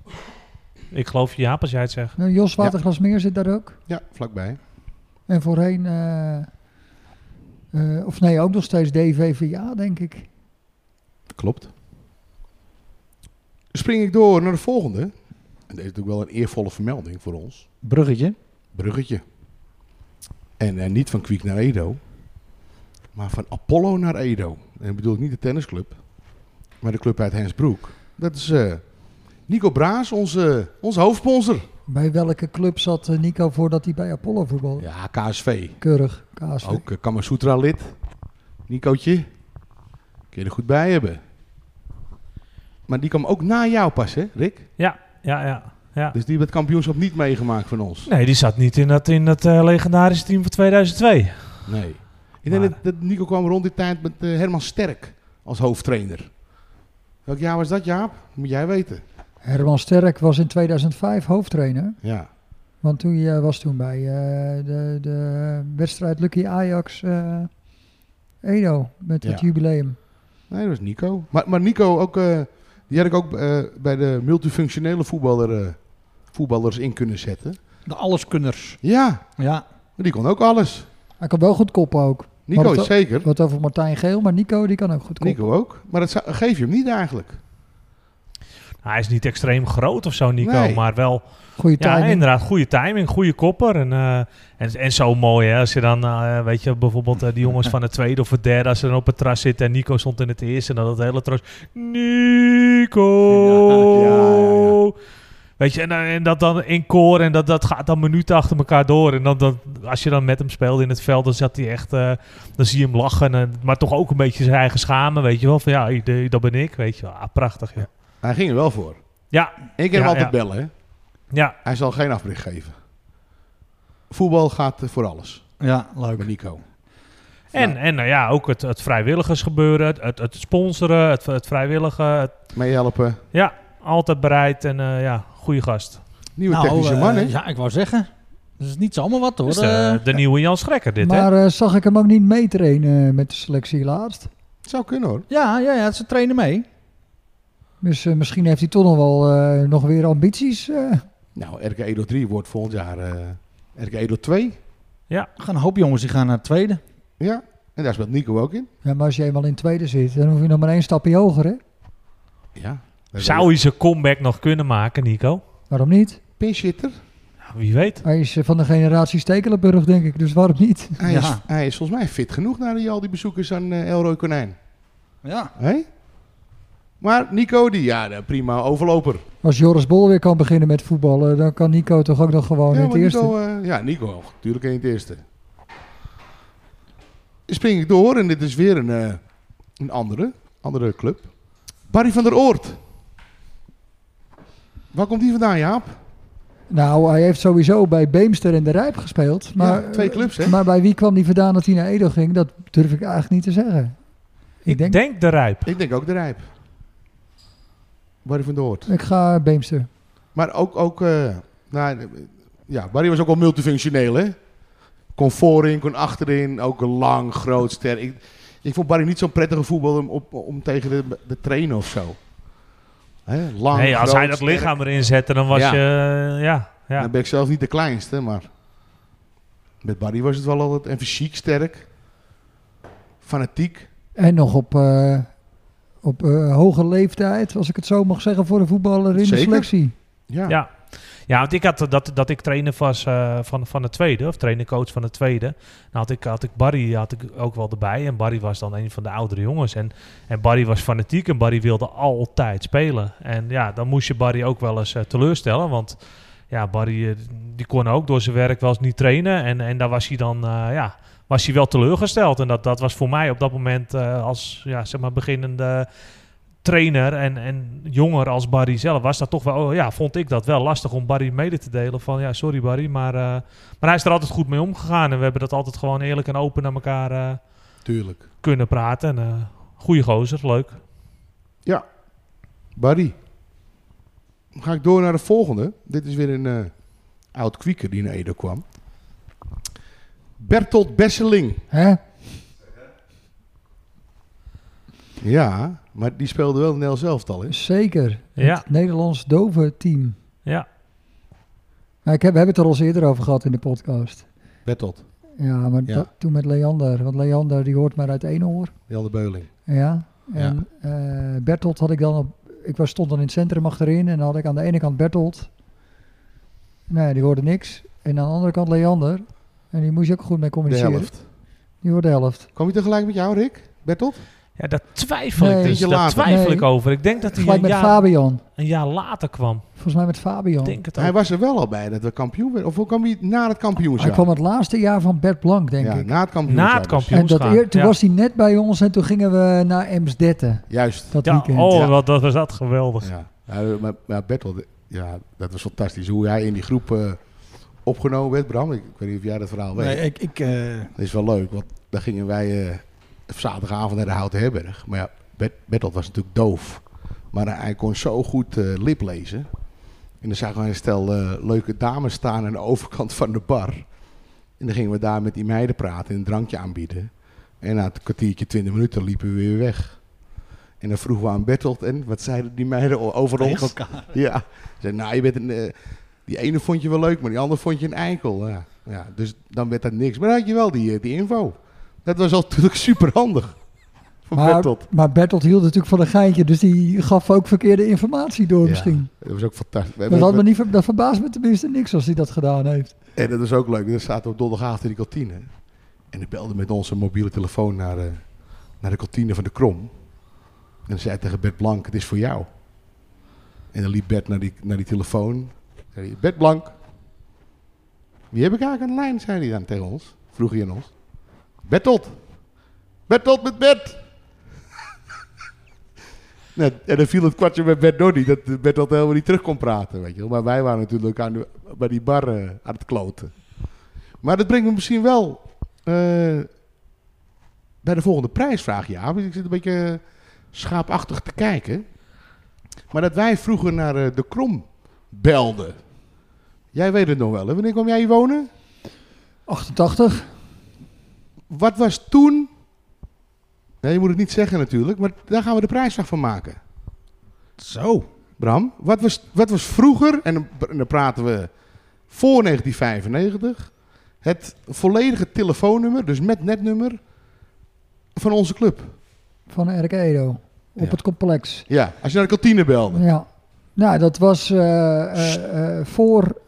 Speaker 3: Ik geloof je Jaap als jij het zegt.
Speaker 2: Nou, Jos Waterglasmeer zit daar ook.
Speaker 4: Ja, vlakbij.
Speaker 2: En voorheen, eh, eh, of nee, ook nog steeds DVVA, denk ik.
Speaker 4: Klopt. Spring ik door naar de volgende. En deze is natuurlijk wel een eervolle vermelding voor ons.
Speaker 1: Bruggetje.
Speaker 4: Bruggetje. En eh, niet van Kwiek naar Edo. Maar van Apollo naar Edo. En dat bedoel ik niet de tennisclub. Maar de club uit Hensbroek. Dat is eh, Nico Braas, onze, onze hoofdsponsor.
Speaker 2: Bij welke club zat eh, Nico voordat hij bij Apollo voetbalde?
Speaker 4: Ja, KSV.
Speaker 2: Keurig, KSV.
Speaker 4: Ook uh, Kamasutra lid. Nicootje. Kun je er goed bij hebben. Maar die kwam ook na jou pas, hè, Rick?
Speaker 3: Ja, ja, ja. ja.
Speaker 4: Dus die heeft het kampioenschap niet meegemaakt van ons.
Speaker 3: Nee, die zat niet in dat, in dat eh, legendarische team van 2002.
Speaker 4: Nee. Ik denk
Speaker 3: Maar-
Speaker 4: dat, dat Nico kwam rond die tijd met eh, Herman Sterk als hoofdtrainer. Welk jaar was dat, Jaap? Dat moet jij weten.
Speaker 2: Herman Sterk was in 2005 hoofdtrainer.
Speaker 4: Ja.
Speaker 2: Want toen je was toen bij eh, de, de wedstrijd Lucky Ajax eh, Edo met het jubileum.
Speaker 4: Nee, dat was Nico. Maar, maar Nico, ook, eh, die had ik ook eh, bij de multifunctionele voetballer, eh, voetballers in kunnen zetten.
Speaker 1: De alleskunners.
Speaker 4: Ja,
Speaker 1: Ja.
Speaker 4: maar die kon ook alles.
Speaker 2: Hij kan wel goed koppen ook.
Speaker 4: Nico is zeker.
Speaker 2: Wat over Martijn Geel, maar Nico die kan ook goed koppen.
Speaker 4: Nico ook. Maar dat zou- geef je hem niet eigenlijk.
Speaker 3: Hij is niet extreem groot of zo, Nico.
Speaker 4: Nee.
Speaker 3: Maar wel,
Speaker 2: Goeie
Speaker 3: ja,
Speaker 2: timing.
Speaker 3: inderdaad, goede timing, goede kopper. En, eh, en, en zo mooi, hè. Als je dan, eh, weet je, bijvoorbeeld eh, die jongens van het tweede of het derde, als ze dan op het terras zitten en Nico stond in het eerste, en dan dat hele terras. Nico!
Speaker 4: Ja, ja, ja,
Speaker 3: Weet je, en, en dat dan in koor en dat, dat gaat dan minuten achter elkaar door. En dan, dan, als je dan met hem speelde in het veld, dan zat hij echt, dan zie je hem lachen. En, maar toch ook een beetje zijn eigen schamen, weet je wel. Van ja, dat ben ik, weet je wel. Ah, prachtig, ja.
Speaker 4: Hij ging er wel voor.
Speaker 3: Ja,
Speaker 4: Ik kan hem altijd
Speaker 3: ja.
Speaker 4: bellen, hè.
Speaker 3: ja.
Speaker 4: Hij zal geen afbreuk geven. Voetbal gaat eh, voor alles.
Speaker 1: Ja, leuk.
Speaker 4: Bij Nico.
Speaker 3: En,
Speaker 4: Nou,
Speaker 3: en nou ja, ook het, het vrijwilligersgebeuren, het, het, het sponsoren, het, het vrijwillige. het-
Speaker 4: meehelpen.
Speaker 3: ja, altijd bereid en eh, ja, goede gast.
Speaker 4: Nieuwe
Speaker 1: Nou,
Speaker 4: technische
Speaker 1: eh,
Speaker 4: man, hè?
Speaker 1: Ja, ik wou zeggen. Dat is niet zomaar wat hoor.
Speaker 3: Dus de,
Speaker 1: Eh,
Speaker 3: de nieuwe Jan Schrekker dit, hè?
Speaker 2: maar eh, zag ik hem ook niet meetrainen met de selectie laatst.
Speaker 4: Zou kunnen, hoor.
Speaker 1: ja, ja, ja, ze trainen mee.
Speaker 2: Dus eh, misschien heeft hij toch nog wel eh, nog weer ambities. eh.
Speaker 4: Nou, RK Edo 3 wordt volgend jaar eh RK Edo 2.
Speaker 1: Er gaan een hoop jongens die gaan naar het tweede.
Speaker 4: Ja. En daar speelt Nico ook in.
Speaker 2: Ja, maar als je eenmaal in tweede zit, dan hoef je nog maar één stapje hoger, hè?
Speaker 4: Ja.
Speaker 3: Zou hij zijn comeback nog kunnen maken, Nico?
Speaker 2: Waarom niet?
Speaker 4: Pinshitter.
Speaker 3: Nou, wie weet.
Speaker 2: Hij is van de generatie Stekelenburg, denk ik. Dus waarom niet?
Speaker 4: Hij, is,
Speaker 1: Ja.
Speaker 4: hij is volgens mij fit genoeg na die, al die bezoekers aan eh Elroy Konijn.
Speaker 1: Ja.
Speaker 4: Hé? Maar Nico, die, ja, prima overloper.
Speaker 2: Als Joris Bol weer kan beginnen met voetballen, dan kan Nico toch ook nog gewoon
Speaker 4: ja,
Speaker 2: in het eerste.
Speaker 4: Nico, eh, ja, Nico, natuurlijk in het eerste. Spring ik door en dit is weer een, eh, een andere, andere club. Barry van der Oort. Waar komt die vandaan, Jaap?
Speaker 2: Nou, hij heeft sowieso bij Beemster en de Rijp gespeeld. Maar,
Speaker 4: Ja, twee clubs, hè?
Speaker 2: Maar bij wie kwam hij vandaan dat hij naar Edo ging? Dat durf ik eigenlijk niet te zeggen.
Speaker 3: Ik denk, de Rijp.
Speaker 4: Ik denk ook de Rijp. Barry van der Oort.
Speaker 2: Ik ga Beemster.
Speaker 4: Maar ook, ook eh, nou, ja, Barry was ook wel multifunctioneel, hè? Kon voorin, kon achterin, ook lang, groot, sterk. Ik, Ik vond Barry niet zo'n prettige voetballer om, op- om tegen de, de trainen of zo. Hè, lang,
Speaker 3: Nee, als
Speaker 4: groot,
Speaker 3: hij dat
Speaker 4: sterk.
Speaker 3: lichaam erin zette, dan was
Speaker 4: Ja.
Speaker 3: je... eh, ja, ja.
Speaker 4: Dan ben ik zelf niet de kleinste, maar met Barry was het wel altijd en fysiek sterk. Fanatiek.
Speaker 2: En nog op, eh, op eh, hoge leeftijd, als ik het zo mag zeggen, voor een voetballer in de selectie.
Speaker 4: Ja.
Speaker 3: Ja. Ja, want ik had eh, dat, dat ik trainer was eh, van, van de tweede, of trainercoach van de tweede. Dan had ik, had ik Barry had ik ook wel erbij. En Barry was dan een van de oudere jongens. En, en Barry was fanatiek en Barry wilde altijd spelen. En ja, dan moest je Barry ook wel eens eh, teleurstellen. Want ja, Barry die kon ook door zijn werk wel eens niet trainen. En, en daar was hij dan, eh, ja, was hij wel teleurgesteld. En dat, dat was voor mij op dat moment eh, als ja, zeg maar beginnende trainer en, en jonger als Barry zelf was dat toch wel, oh ja, vond ik dat wel lastig om Barry mede te delen van ja, sorry Barry, maar, eh, maar hij is er altijd goed mee omgegaan en we hebben dat altijd gewoon eerlijk en open naar elkaar eh,
Speaker 4: Tuurlijk.
Speaker 3: kunnen praten. En, eh goeie gozer, leuk.
Speaker 4: Barry. Dan ga ik door naar de volgende. Dit is weer een oud kwieker die naar Edo kwam. Bertolt Besseling.
Speaker 2: Hè?
Speaker 4: Ja, maar die speelde wel in Nel zelftal, hè?
Speaker 2: Zeker.
Speaker 3: Ja.
Speaker 2: Het Nederlands dove team.
Speaker 3: Ja,
Speaker 2: Maar ik heb, we hebben het er al eens eerder over gehad in de podcast.
Speaker 4: Bertolt.
Speaker 2: Ja, maar
Speaker 4: Ja.
Speaker 2: dat- toen met Leander. Want Leander die hoort maar uit één oor.
Speaker 4: Jan de Beuling.
Speaker 2: Ja. En eh, Bertolt had ik dan op... Ik was, stond dan in het centrum achterin. En dan had ik aan de ene kant Bertolt. Nee, die hoorde niks. En aan de andere kant Leander. En die moest je ook goed mee
Speaker 4: De
Speaker 2: communiceren.
Speaker 4: helft.
Speaker 2: Die hoorde de helft.
Speaker 4: Kwam je tegelijk met jou, Rick? Bertolt?
Speaker 3: ja daar twijfel
Speaker 2: Nee.
Speaker 3: ik dus. Daar
Speaker 4: later.
Speaker 3: twijfel
Speaker 2: Nee.
Speaker 3: ik over. Ik denk dat hij een
Speaker 2: met
Speaker 3: jaar,
Speaker 2: Fabian.
Speaker 3: een jaar later kwam.
Speaker 2: Volgens mij met Fabian.
Speaker 3: Denk het
Speaker 4: Hij was er wel al bij dat we kampioen werden. Of hoe kwam hij na het kampioenschap?
Speaker 2: Hij kwam het laatste jaar van Bert Blank, denk
Speaker 4: ja,
Speaker 2: ik.
Speaker 4: na het kampioenschap.
Speaker 3: Na het
Speaker 4: dus.
Speaker 3: kampioen.
Speaker 2: En dat eer, toen
Speaker 3: ja.
Speaker 2: was hij net bij ons en toen gingen we naar Emsdetten.
Speaker 4: Juist.
Speaker 2: Dat
Speaker 3: Ja,
Speaker 2: weekend.
Speaker 3: oh,
Speaker 4: Ja.
Speaker 3: wat, dat was dat geweldig.
Speaker 4: Ja, ja maar, maar Bertolt, ja, dat was fantastisch. Hoe hij in die groep eh, opgenomen werd, Bram. Ik, ik weet niet of jij dat verhaal weet.
Speaker 1: Nee, ik, ik, eh,
Speaker 4: Dat is wel leuk, want dan gingen wij eh, zaterdagavond naar de Houten Herberg. Maar ja, Bert, Bertolt was natuurlijk doof. Maar hij kon zo goed eh, lip lezen. En dan zagen we een stel leuke dames staan aan de overkant van de bar. En dan gingen we daar met die meiden praten en een drankje aanbieden. En na een kwartiertje, twintig minuten liepen we weer weg. En dan vroegen we aan Bertolt, en wat zeiden die meiden over
Speaker 1: tegen
Speaker 4: ons?
Speaker 1: elkaar.
Speaker 4: Ja, ze zei, nou, je bent een, die ene vond je wel leuk, maar die andere vond je een eikel. Ja, ja, dus dan werd dat niks. Maar dan had je wel die, eh, die info. Dat was natuurlijk super handig. Van
Speaker 2: maar,
Speaker 4: Bertolt.
Speaker 2: maar Bertolt hield natuurlijk van een geintje, dus die gaf ook verkeerde informatie door
Speaker 4: Ja.
Speaker 2: misschien.
Speaker 4: Dat was ook fantastisch. We
Speaker 2: Dat,
Speaker 4: hebben-
Speaker 2: had me niet, dat verbaast me tenminste niks als hij dat gedaan heeft.
Speaker 4: En dat was ook leuk. Dan zaten op donderdagavond in de kantine. En ik belde met onze mobiele telefoon naar, eh, naar de kantine van de Krom. En zei hij tegen Bert Blank, het is voor jou. En dan liep Bert naar die, naar die telefoon. Zei Blank. Wie heb ik eigenlijk aan lijn, zei hij dan tegen ons. Vroeg hij aan ons. Bertolt. Bertolt met Bert. En dan viel het kwartje met Bert niet. Dat Bertolt helemaal niet terug kon praten, weet je. Maar wij waren natuurlijk aan bij die bar eh, aan het kloten. Maar dat brengt me misschien wel eh, bij de volgende prijsvraag, ja. Ik zit een beetje schaapachtig te kijken. Maar dat wij vroeger naar eh, de Krom belden. Jij weet het nog wel, hè? Wanneer kwam jij hier wonen?
Speaker 2: 88.
Speaker 4: Wat was toen... Nee, je moet het niet zeggen natuurlijk, maar daar gaan we de prijsvraag van maken.
Speaker 1: Zo.
Speaker 4: Bram, wat was, wat was vroeger, en dan, en dan praten we voor 1995, het volledige telefoonnummer, dus met netnummer, van onze club?
Speaker 2: van RK Edo. Op
Speaker 4: Ja.
Speaker 2: het complex.
Speaker 4: Ja, als je naar de kantine belde.
Speaker 2: Ja. Nou, dat was eh, eh, eh, voor...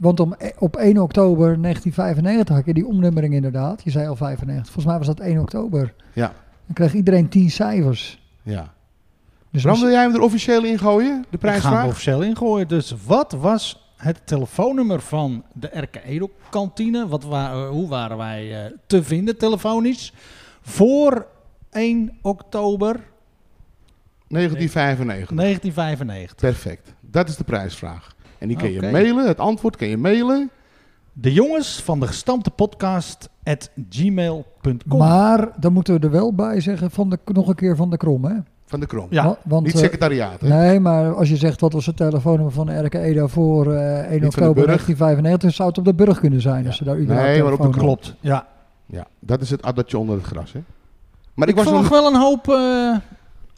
Speaker 2: Want om, e- op 1 oktober 1995 had je die omnummering inderdaad. Je zei al 95. Volgens mij was dat 1 oktober.
Speaker 4: Ja,
Speaker 2: Dan kreeg iedereen 10 cijfers.
Speaker 4: ja.
Speaker 2: Dus
Speaker 4: Bram, wil jij hem er officieel in gooien, de
Speaker 1: Ik ga hem
Speaker 4: prijsvraag?
Speaker 1: officieel ingooien. Dus wat was het telefoonnummer van de RK Edo kantine? Wat wa- eh, hoe waren wij eh, te vinden telefonisch? Voor 1 oktober
Speaker 4: 1995.
Speaker 1: 1995.
Speaker 4: Perfect. Dat is de prijsvraag. En die kun je mailen, het antwoord kun je mailen.
Speaker 1: De jongens van de gestampte podcast at gmail.com.
Speaker 2: Maar dan moeten we er wel bij zeggen, van de, nog een keer van de krom, hè?
Speaker 4: Van de Krom.
Speaker 1: Ja,
Speaker 2: want,
Speaker 4: Niet
Speaker 2: eh,
Speaker 4: secretariaat, hè?
Speaker 2: Nee, maar als je zegt wat was het telefoonnummer van de RK Edo voor eh 1
Speaker 4: Niet van de
Speaker 2: oktober
Speaker 4: Burg.
Speaker 2: 1995, zou het op de burg kunnen zijn.
Speaker 4: Ja.
Speaker 2: Als ze daar überhaupt
Speaker 4: Nee, maar op de
Speaker 1: Klopt, ja.
Speaker 4: Ja, dat is het addertje onder het gras, hè? Maar
Speaker 1: ik
Speaker 4: ik was
Speaker 1: verwacht
Speaker 4: nog...
Speaker 1: wel een hoop eh,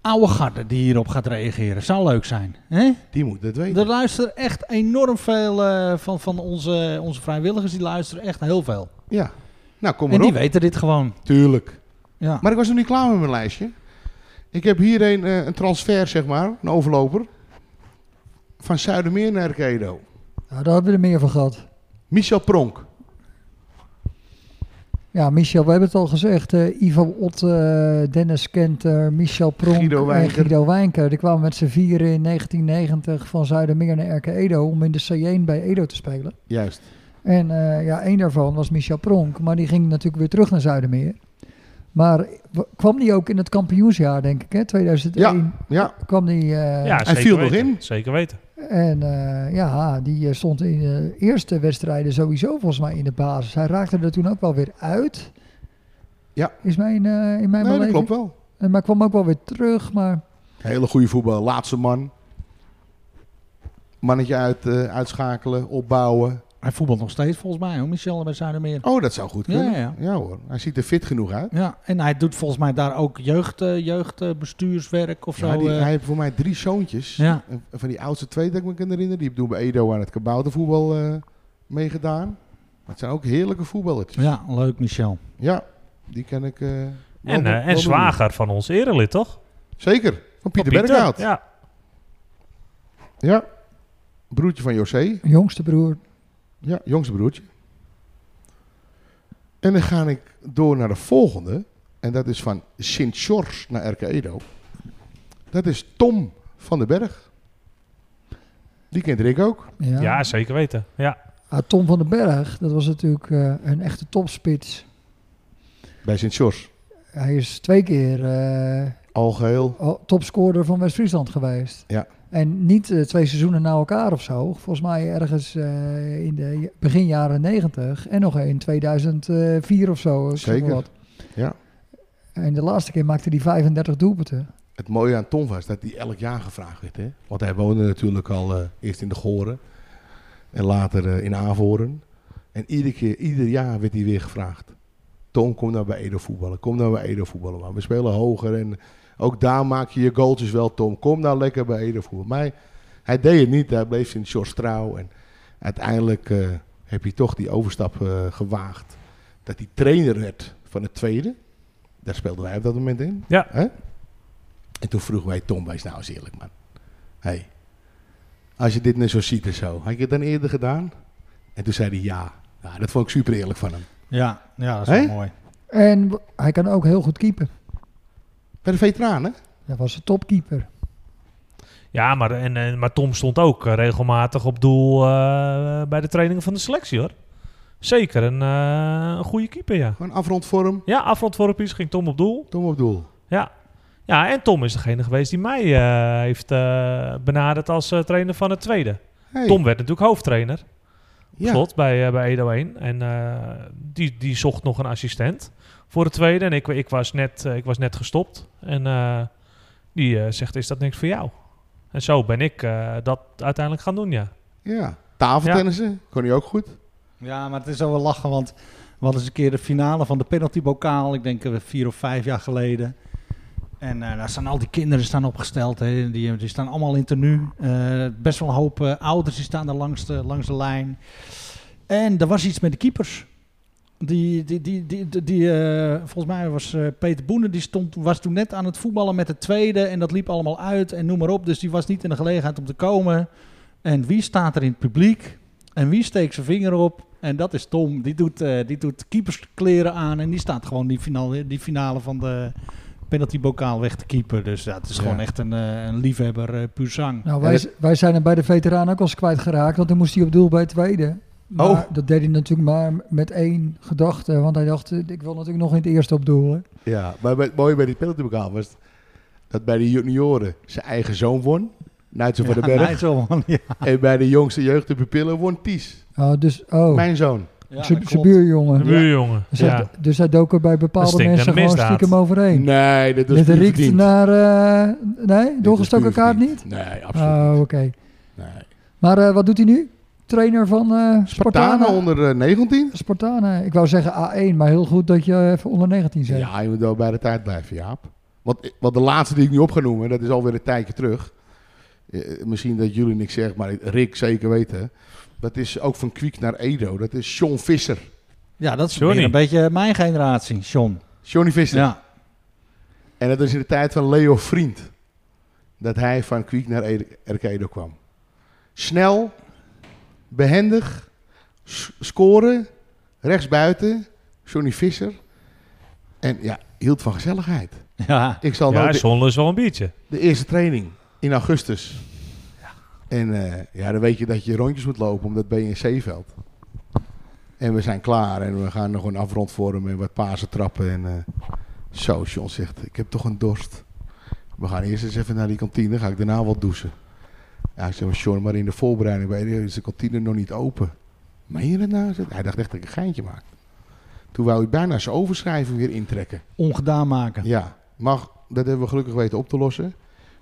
Speaker 1: oude garden die hierop gaat reageren. Zou leuk zijn. Hè?
Speaker 4: Die moet het weten.
Speaker 1: Er luisteren echt enorm veel eh, van, van onze, onze vrijwilligers. Die luisteren echt heel veel.
Speaker 4: Ja. Nou, kom
Speaker 1: En
Speaker 4: maar
Speaker 1: die
Speaker 4: op.
Speaker 1: weten dit gewoon.
Speaker 4: Tuurlijk.
Speaker 1: Ja.
Speaker 4: Maar ik was nog niet klaar met mijn lijstje. Ik heb hier een, eh, een transfer, zeg maar, een overloper. Van Zuidermeer naar Erkedo.
Speaker 2: Nou, daar hebben we er meer van gehad.
Speaker 4: Michel Pronk.
Speaker 2: Ja, Michel, we hebben het al gezegd. eh, Ivo Ott, eh, Dennis Kenter, Michel Pronk
Speaker 4: Guido
Speaker 2: en. Guido Wijnker. Die kwamen met z'n vieren in 1990 van Zuidermeer naar Erke Edo om in de C1 bij Edo te spelen.
Speaker 4: Juist.
Speaker 2: En eh, ja, één daarvan was Michel Pronk, maar die ging natuurlijk weer terug naar Zuidermeer. Maar kwam die ook in het kampioensjaar, denk ik, hè? 2001
Speaker 4: Ja,
Speaker 2: kwam die... eh,
Speaker 3: ja,
Speaker 4: hij viel nog
Speaker 3: weten.
Speaker 4: in.
Speaker 3: Zeker weten.
Speaker 2: En eh, ja, die eh, stond in de eerste wedstrijden sowieso volgens mij in de basis. Hij raakte er toen ook wel weer uit.
Speaker 4: Ja.
Speaker 2: Is mijn, eh, in mijn
Speaker 4: nee, dat klopt wel.
Speaker 2: En, maar kwam ook wel weer terug. Maar
Speaker 4: Hele goede voetbal. Laatste man. Mannetje uit, eh, uitschakelen, opbouwen.
Speaker 1: Hij voetbalt nog steeds volgens mij, hoor, Michel bij Zuidermeer.
Speaker 4: Oh, dat zou goed kunnen.
Speaker 1: ja, ja.
Speaker 4: hoor. Hij ziet er fit genoeg uit.
Speaker 1: Ja, en hij doet volgens mij daar ook jeugd, eh, jeugdbestuurswerk of
Speaker 4: Ja,
Speaker 1: zo.
Speaker 4: die,
Speaker 1: eh.
Speaker 4: hij heeft voor mij drie zoontjes.
Speaker 1: Ja.
Speaker 4: En Van die oudste twee dat ik me kan herinneren. Die hebben toen bij Edo aan het kaboutervoetbal eh meegedaan. Maar het zijn ook heerlijke voetballetjes.
Speaker 1: ja, leuk Michel.
Speaker 4: Ja, die ken ik. eh, wel-
Speaker 3: En,
Speaker 4: wel
Speaker 3: eh, en
Speaker 4: doen.
Speaker 3: zwager van ons erelid, toch?
Speaker 4: Zeker, van Pieter
Speaker 3: Van
Speaker 4: Berghout. Ja.
Speaker 3: Ja.
Speaker 4: broertje van José.
Speaker 2: jongste broer.
Speaker 4: Ja, jongste broertje. En dan ga ik door naar de volgende. En dat is van Sint-George naar Erke Edo. Dat is Tom van den Berg. Die kent Rick ook.
Speaker 2: Ja.
Speaker 3: Ja, zeker weten. Ja.
Speaker 2: Ah, Tom van den Berg, dat was natuurlijk eh, een echte topspits.
Speaker 4: Bij Sint-George.
Speaker 2: Hij is twee keer eh,
Speaker 4: Algeheel.
Speaker 2: al- topscorer van West-Friesland geweest.
Speaker 4: Ja.
Speaker 2: En niet eh, twee seizoenen na elkaar of zo. Volgens mij ergens eh, in de begin jaren 90 en nog in 2004 of zo.
Speaker 4: Zeker.
Speaker 2: wat.
Speaker 4: Ja.
Speaker 2: En de laatste keer maakte hij 35 doelpunten.
Speaker 4: Het mooie aan Tom was dat hij elk jaar gevraagd werd. Hè? Want hij woonde natuurlijk al eh, eerst in de Goren. En later in Avoren. En iedere keer, ieder jaar werd hij weer gevraagd. Tom, kom nou bij Edo voetballen. Kom nou bij Edo voetballen. Maar we spelen hoger. En ook daar maak je je goaltjes wel, Tom. Kom nou lekker bij Edo voetballen. Maar hij, hij deed het niet. Hij bleef in Sjors trouw. En uiteindelijk eh, heb hij toch die overstap eh, gewaagd. Dat hij trainer werd van het tweede. Daar speelden wij op dat moment in.
Speaker 3: Ja.
Speaker 4: Hè? En toen vroegen wij Tom, wees nou eens eerlijk man. Hey, als je dit net zo ziet en zo, had je het dan eerder gedaan? En toen zei hij ja. Nou, dat vond ik super eerlijk van hem.
Speaker 1: Ja, ja dat is mooi.
Speaker 2: En hij kan ook heel goed keeper.
Speaker 4: Bij de veteranen?
Speaker 2: Hij was een topkeeper.
Speaker 3: Ja, maar, en, en, maar Tom stond ook eh, regelmatig op doel eh, bij de trainingen van de selectie, hoor. Zeker een, eh, een goede keeper, ja.
Speaker 4: Gewoon afrondvorm,
Speaker 3: Ja, afrondworpjes ging Tom op doel.
Speaker 4: Tom op doel.
Speaker 3: Ja. Ja, en Tom is degene geweest die mij eh, heeft benaderd als eh, trainer van het tweede.
Speaker 4: Hey,
Speaker 3: Tom werd natuurlijk hoofdtrainer,
Speaker 4: ja.
Speaker 3: slot, bij, eh, bij Edo 1. En eh, die, die zocht nog een assistent voor het tweede. En ik, ik, was, net, eh, ik was net gestopt. En eh, die eh, zegt, is dat niks voor jou? En zo ben ik eh, dat uiteindelijk gaan doen, ja.
Speaker 4: ja. Tafeltennissen, kon hij ook goed.
Speaker 1: Ja, maar het is zo wel lachen, want we hadden eens een keer de finale van de penaltybokaal. Ik denk vier of vijf jaar geleden. En eh, daar staan al die kinderen staan opgesteld. Hè. Die, die staan allemaal in tenue. Eh, best wel een hoop eh, ouders die staan er langs de, langs de lijn. En er was iets met de keepers. Die, die, die, die, die, die, eh, volgens mij was eh, Peter Boenen, die stond, was toen net aan het voetballen met de tweede. En dat liep allemaal uit en noem maar op. Dus die was niet in de gelegenheid om te komen. En wie staat er in het publiek? En wie steekt zijn vinger op? En dat is Tom. Die doet, eh, die doet keeperskleren aan. En die staat gewoon die finale, die finale van de penaltybokaal weg te keeper. Dus ja, het is
Speaker 4: Ja.
Speaker 1: gewoon echt een, eh, een liefhebber eh puur zang.
Speaker 2: Nou, wij, wij zijn er bij de veteraan ook al eens kwijtgeraakt, want dan moest hij op doel bij het tweede. Maar
Speaker 4: Oh.
Speaker 2: dat deed hij natuurlijk maar met één gedachte, want hij dacht, eh, ik wil natuurlijk nog in het eerste op doel. Hè.
Speaker 4: Ja, maar bij- het mooie bij die penaltybokaal was dat bij de junioren zijn eigen zoon won. Nigel van den Berg.
Speaker 1: Nigel, man, ja.
Speaker 4: En bij de jongste jeugd de pupillen won Ties.
Speaker 2: Oh, dus, oh,
Speaker 4: Mijn zoon.
Speaker 1: Ja,
Speaker 2: zijn buurjongen.
Speaker 3: De buurjongen.
Speaker 2: Dus,
Speaker 3: Ja.
Speaker 2: hij, dus hij dook er bij bepaalde mensen gewoon stiekem overheen.
Speaker 4: Nee, dat is
Speaker 2: Dit
Speaker 4: puur
Speaker 2: riekt
Speaker 4: verdiend.
Speaker 2: naar, eh, nee,
Speaker 4: Dit
Speaker 2: doorgestoken kaart niet?
Speaker 4: Nee, absoluut
Speaker 2: Oh, oké.
Speaker 4: Nee.
Speaker 2: Maar eh, wat doet hij nu? Trainer van eh
Speaker 4: Spartanen
Speaker 2: Spartanen.
Speaker 4: onder eh, 19.
Speaker 2: Spartanen. Ik wou zeggen A1, maar heel goed dat je even onder 19 zegt.
Speaker 4: Ja, je moet wel bij de tijd blijven, Jaap. Want, want de laatste die ik nu op ga noemen, dat is alweer een tijdje terug. Eh, misschien dat jullie niks zeggen, maar Rick zeker weten. Dat is ook van Kwiek naar Edo. Dat is Sean Visser.
Speaker 1: Ja, dat is weer een beetje mijn generatie, John.
Speaker 4: Johnny Visser.
Speaker 1: Ja.
Speaker 4: En dat is in de tijd van Leo Vriend. Dat hij van Kwiek naar RK Edo kwam. Snel, behendig, scoren, rechtsbuiten, Johnny Visser. En ja, hield van gezelligheid.
Speaker 1: Ja.
Speaker 4: Ik zal
Speaker 3: Ja, John is wel een
Speaker 4: de eerste training in augustus. En eh, ja, dan weet je dat je rondjes moet lopen om dat BNC-veld. En we zijn klaar en we gaan nog een afrond vormen en wat Pasen trappen. En eh, zo, John zegt, ik heb toch een dorst. We gaan eerst eens even naar die kantine, ga ik daarna wat douchen. Ja, ik zeg, maar John, maar in de voorbereiding bij de- is de kantine nog niet open. Meen je dat nou? Hij dacht echt dat ik een geintje maak. Toen wou hij bijna zijn overschrijving weer intrekken.
Speaker 1: Ongedaan maken.
Speaker 4: Ja, maar dat hebben we gelukkig weten op te lossen.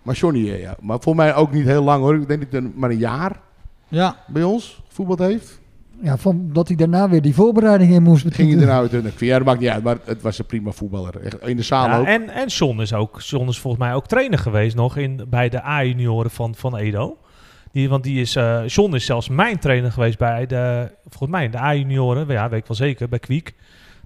Speaker 4: Maar Johnny, eh, ja, maar voor mij ook niet heel lang hoor. Ik denk dat hij maar een jaar
Speaker 1: Ja.
Speaker 4: bij ons voetbal heeft.
Speaker 2: Ja, van, dat hij daarna weer die voorbereiding in moest.
Speaker 4: Ging hij er nou uit? Ja, dat maakt niet uit, maar het was een prima voetballer. Echt, in de zaal
Speaker 3: Ja,
Speaker 4: ook.
Speaker 3: en, en John is ook, John is volgens mij ook trainer geweest nog in, bij de A-junioren van, van Edo. Die, want die is, eh, John is zelfs mijn trainer geweest bij de, volgens mij de A-junioren, ja, weet ik wel zeker, bij Kwiek.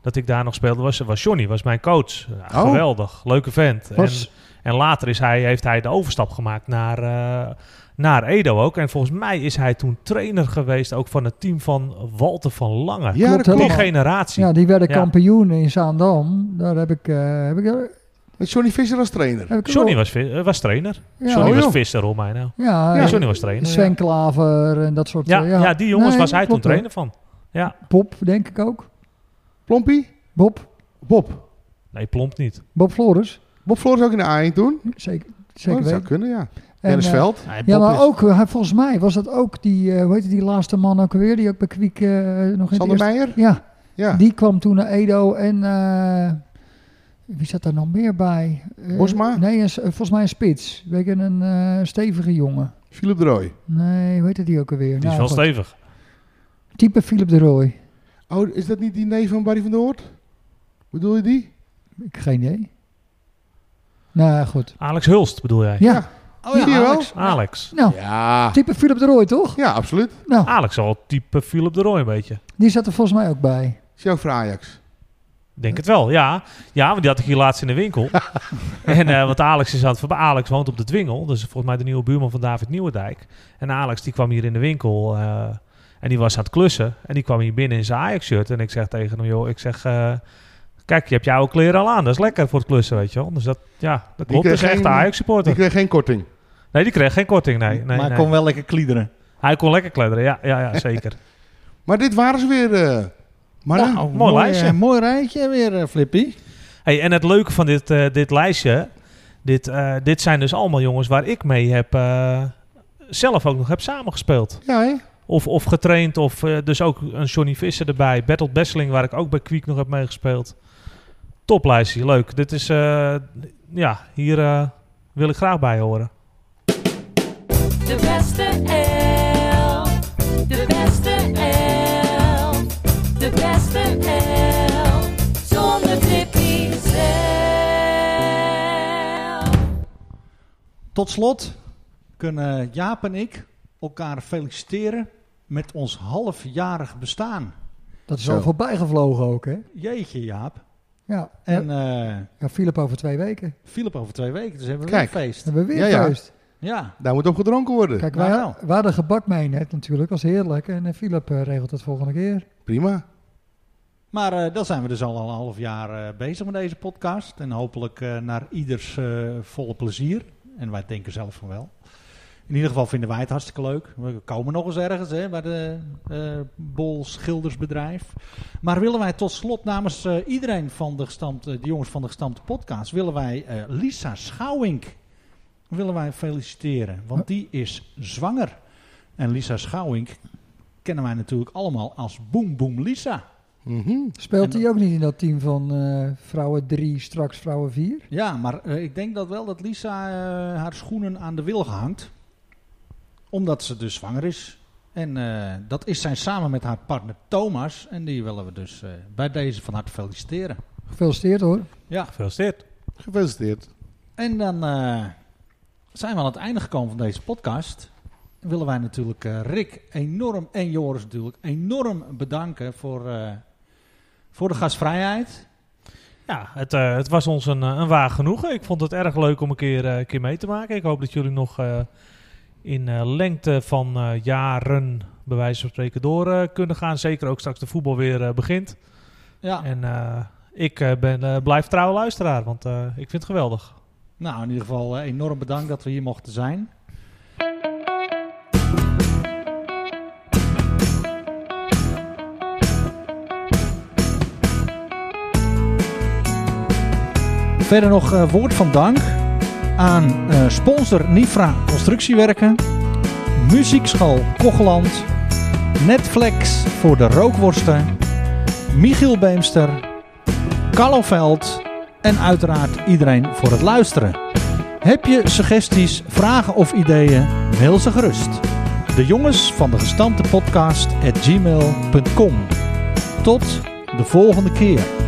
Speaker 3: Dat ik daar nog speelde, was, was Johnny, was mijn coach. Ja,
Speaker 4: Oh.
Speaker 3: Geweldig, leuke vent.
Speaker 2: Was-
Speaker 3: En, en later is hij, heeft hij de overstap gemaakt naar, eh, naar Edo ook. En volgens mij is hij toen trainer geweest ook van het team van Walter van Lange.
Speaker 4: ja,
Speaker 2: klopt
Speaker 3: Die generatie.
Speaker 2: Ja, die werden
Speaker 3: Ja.
Speaker 2: kampioen in Zaandam. Daar heb ik... eh, heb ik,
Speaker 4: Met Johnny Visser als trainer.
Speaker 2: er
Speaker 3: Johnny was, eh, was trainer.
Speaker 2: Ja,
Speaker 3: Johnny
Speaker 4: oh,
Speaker 3: was visser, hoor mij nou.
Speaker 2: Ja,
Speaker 3: Ja,
Speaker 2: ja,
Speaker 3: Johnny was trainer.
Speaker 2: Sven Klaver en dat soort...
Speaker 3: Ja,
Speaker 2: eh,
Speaker 3: ja. die jongens
Speaker 2: Nee,
Speaker 3: was hij toen trainer van. Ja,
Speaker 2: Bob, denk ik ook.
Speaker 4: Plompie?
Speaker 2: Bob.
Speaker 4: Bob.
Speaker 3: nee, plomp niet.
Speaker 2: Bob Flores.
Speaker 4: Bob Floris ook in de A1 toen?
Speaker 2: Zeker,
Speaker 4: Oh,
Speaker 2: zeker
Speaker 4: dat zou
Speaker 2: weten.
Speaker 4: kunnen, ja.
Speaker 2: En,
Speaker 4: Dennis
Speaker 2: eh,
Speaker 4: Veld.
Speaker 1: Ja,
Speaker 2: Ja, maar
Speaker 1: is-
Speaker 2: ook, volgens mij was dat ook die, eh hoe heet die laatste man ook alweer, die ook bij Kwiek eh, nog in het
Speaker 4: Sander
Speaker 2: eerste...
Speaker 4: Meijer?
Speaker 2: Ja,
Speaker 4: Ja.
Speaker 2: die kwam toen naar Edo en eh, wie zat daar nog meer bij? Eh,
Speaker 4: Bosma?
Speaker 2: Nee, een, eh, volgens mij een spits. Weet je, een eh, stevige jongen.
Speaker 4: Philip de Rooij.
Speaker 2: Nee, hoe heet die ook alweer?
Speaker 3: Die is
Speaker 2: Nou,
Speaker 3: wel
Speaker 2: goed.
Speaker 3: stevig.
Speaker 2: Type Philip de Rooij.
Speaker 4: Oh, is dat niet die neef van Barry van der Hoort? Bedoel je die?
Speaker 2: Ik geen idee. Nou, goed.
Speaker 3: Alex Hulst bedoel jij?
Speaker 2: Ja,
Speaker 1: Oh ja? Alex.
Speaker 3: Alex.
Speaker 2: nou,
Speaker 4: Ja.
Speaker 2: type Philip de Rooij, toch?
Speaker 4: Ja, absoluut.
Speaker 2: Nou,
Speaker 3: Alex al type Philip de Roy een beetje.
Speaker 2: die zat er volgens mij ook bij.
Speaker 4: Is ook voor Ajax?
Speaker 3: Denk het wel, ja. Ja, want die had ik hier laatst in de winkel. en, eh, want Alex is aan het voorbij. Alex woont op de Dwingel. Dus volgens mij de nieuwe buurman van David Nieuwendijk. En Alex die kwam hier in de winkel. eh, en die was aan het klussen. En die kwam hier binnen in zijn Ajax-shirt. En ik zeg tegen hem, joh, ik zeg... eh, Kijk, je hebt jouw kleren al aan. Dat is lekker voor het klussen, weet je wel. Dus dat, ja, dat klopt. Dat
Speaker 4: kreeg
Speaker 3: is echt een
Speaker 4: Die
Speaker 3: Ajax-supporter.
Speaker 4: kreeg geen korting.
Speaker 3: Nee, die kreeg geen korting, nee. nee,
Speaker 1: maar
Speaker 3: nee.
Speaker 1: kon wel lekker kliederen.
Speaker 3: Hij kon lekker kledderen, ja, ja, ja zeker.
Speaker 4: Maar dit waren ze weer. Eh mannen.
Speaker 1: Nou,
Speaker 3: mooi lijstje.
Speaker 1: eh, mooi rijtje weer, eh, Flippy.
Speaker 3: Hey, en het leuke van dit, eh, dit lijstje, dit, eh, dit zijn dus allemaal jongens waar ik mee heb, eh, zelf ook nog heb samengespeeld.
Speaker 4: Ja, hè?
Speaker 3: Of, of getraind, of eh, dus ook een Johnny Visser erbij. Bertolt Besseling, waar ik ook bij Kwiek nog heb meegespeeld. Toplijstje, leuk. Dit is, eh, ja, hier eh, wil ik graag bij horen.
Speaker 6: De beste elf. De beste
Speaker 1: Tot slot kunnen Jaap en ik elkaar feliciteren met ons halfjarig bestaan.
Speaker 2: Dat is
Speaker 4: Zo.
Speaker 2: al voorbij gevlogen ook, hè?
Speaker 1: Jeetje Jaap.
Speaker 2: Ja,
Speaker 1: En eh
Speaker 2: ja, Philip over twee weken.
Speaker 1: Philip over twee weken, dus hebben we
Speaker 4: Kijk.
Speaker 1: weer een feest.
Speaker 2: Hebben we weer
Speaker 4: Ja,
Speaker 2: feest.
Speaker 1: Ja,
Speaker 4: Daar moet op gedronken worden.
Speaker 2: Kijk,
Speaker 1: Nou
Speaker 2: wij,
Speaker 1: wel.
Speaker 2: wij hadden gebak mee net natuurlijk, als heerlijk. En eh, Philip eh, regelt het volgende keer.
Speaker 4: Prima.
Speaker 1: maar eh, dan zijn we dus al een half jaar eh, bezig met deze podcast. En hopelijk eh, naar ieders volle plezier. En wij denken zelf van wel. In ieder geval vinden wij het hartstikke leuk. We komen nog eens ergens hè, bij de eh Bol Schildersbedrijf. Maar willen wij tot slot namens eh, iedereen van de, gestampte, de jongens van de gestampte podcast... willen wij eh, Lisa Schouwink willen wij feliciteren. Want die is zwanger. En Lisa Schouwink kennen wij natuurlijk allemaal als Boom Boom Lisa.
Speaker 4: Mhm.
Speaker 2: Speelt hij ook niet in dat team van eh, vrouwen 3, straks vrouwen 4?
Speaker 1: Ja, maar eh, ik denk dat wel dat Lisa eh, haar schoenen aan de wilgen hangt. Omdat ze dus zwanger is. En eh, dat is zij samen met haar partner Thomas. En die willen we dus eh, bij deze van harte feliciteren.
Speaker 2: Gefeliciteerd hoor.
Speaker 1: Ja.
Speaker 3: Gefeliciteerd.
Speaker 4: Gefeliciteerd.
Speaker 1: En dan eh, zijn we aan het einde gekomen van deze podcast. Willen wij natuurlijk eh, Rick enorm en Joris natuurlijk enorm bedanken voor, eh, voor de gastvrijheid.
Speaker 3: Ja, het, eh, het was ons een, eh, een waar genoegen. Ik vond het erg leuk om een keer, eh, een keer mee te maken. Ik hoop dat jullie nog in lengte van jaren, bij wijze van spreken, door kunnen gaan. Zeker ook straks de voetbal weer begint.
Speaker 1: Ja,
Speaker 3: En ik ben, blijf trouwe luisteraar, want ik vind het geweldig.
Speaker 1: nou in ieder geval enorm bedankt dat we hier mochten zijn. Verder nog eh, woord van dank aan eh, sponsor Nifra Constructiewerken, Muziekschool Kocheland, Netflix voor de rookworsten, Michiel Beemster, Kalloveld en uiteraard iedereen voor het luisteren. Heb je suggesties, vragen of ideeën? Mail ze gerust. De jongens van de gestampte podcast at gmail.com. Tot de volgende keer.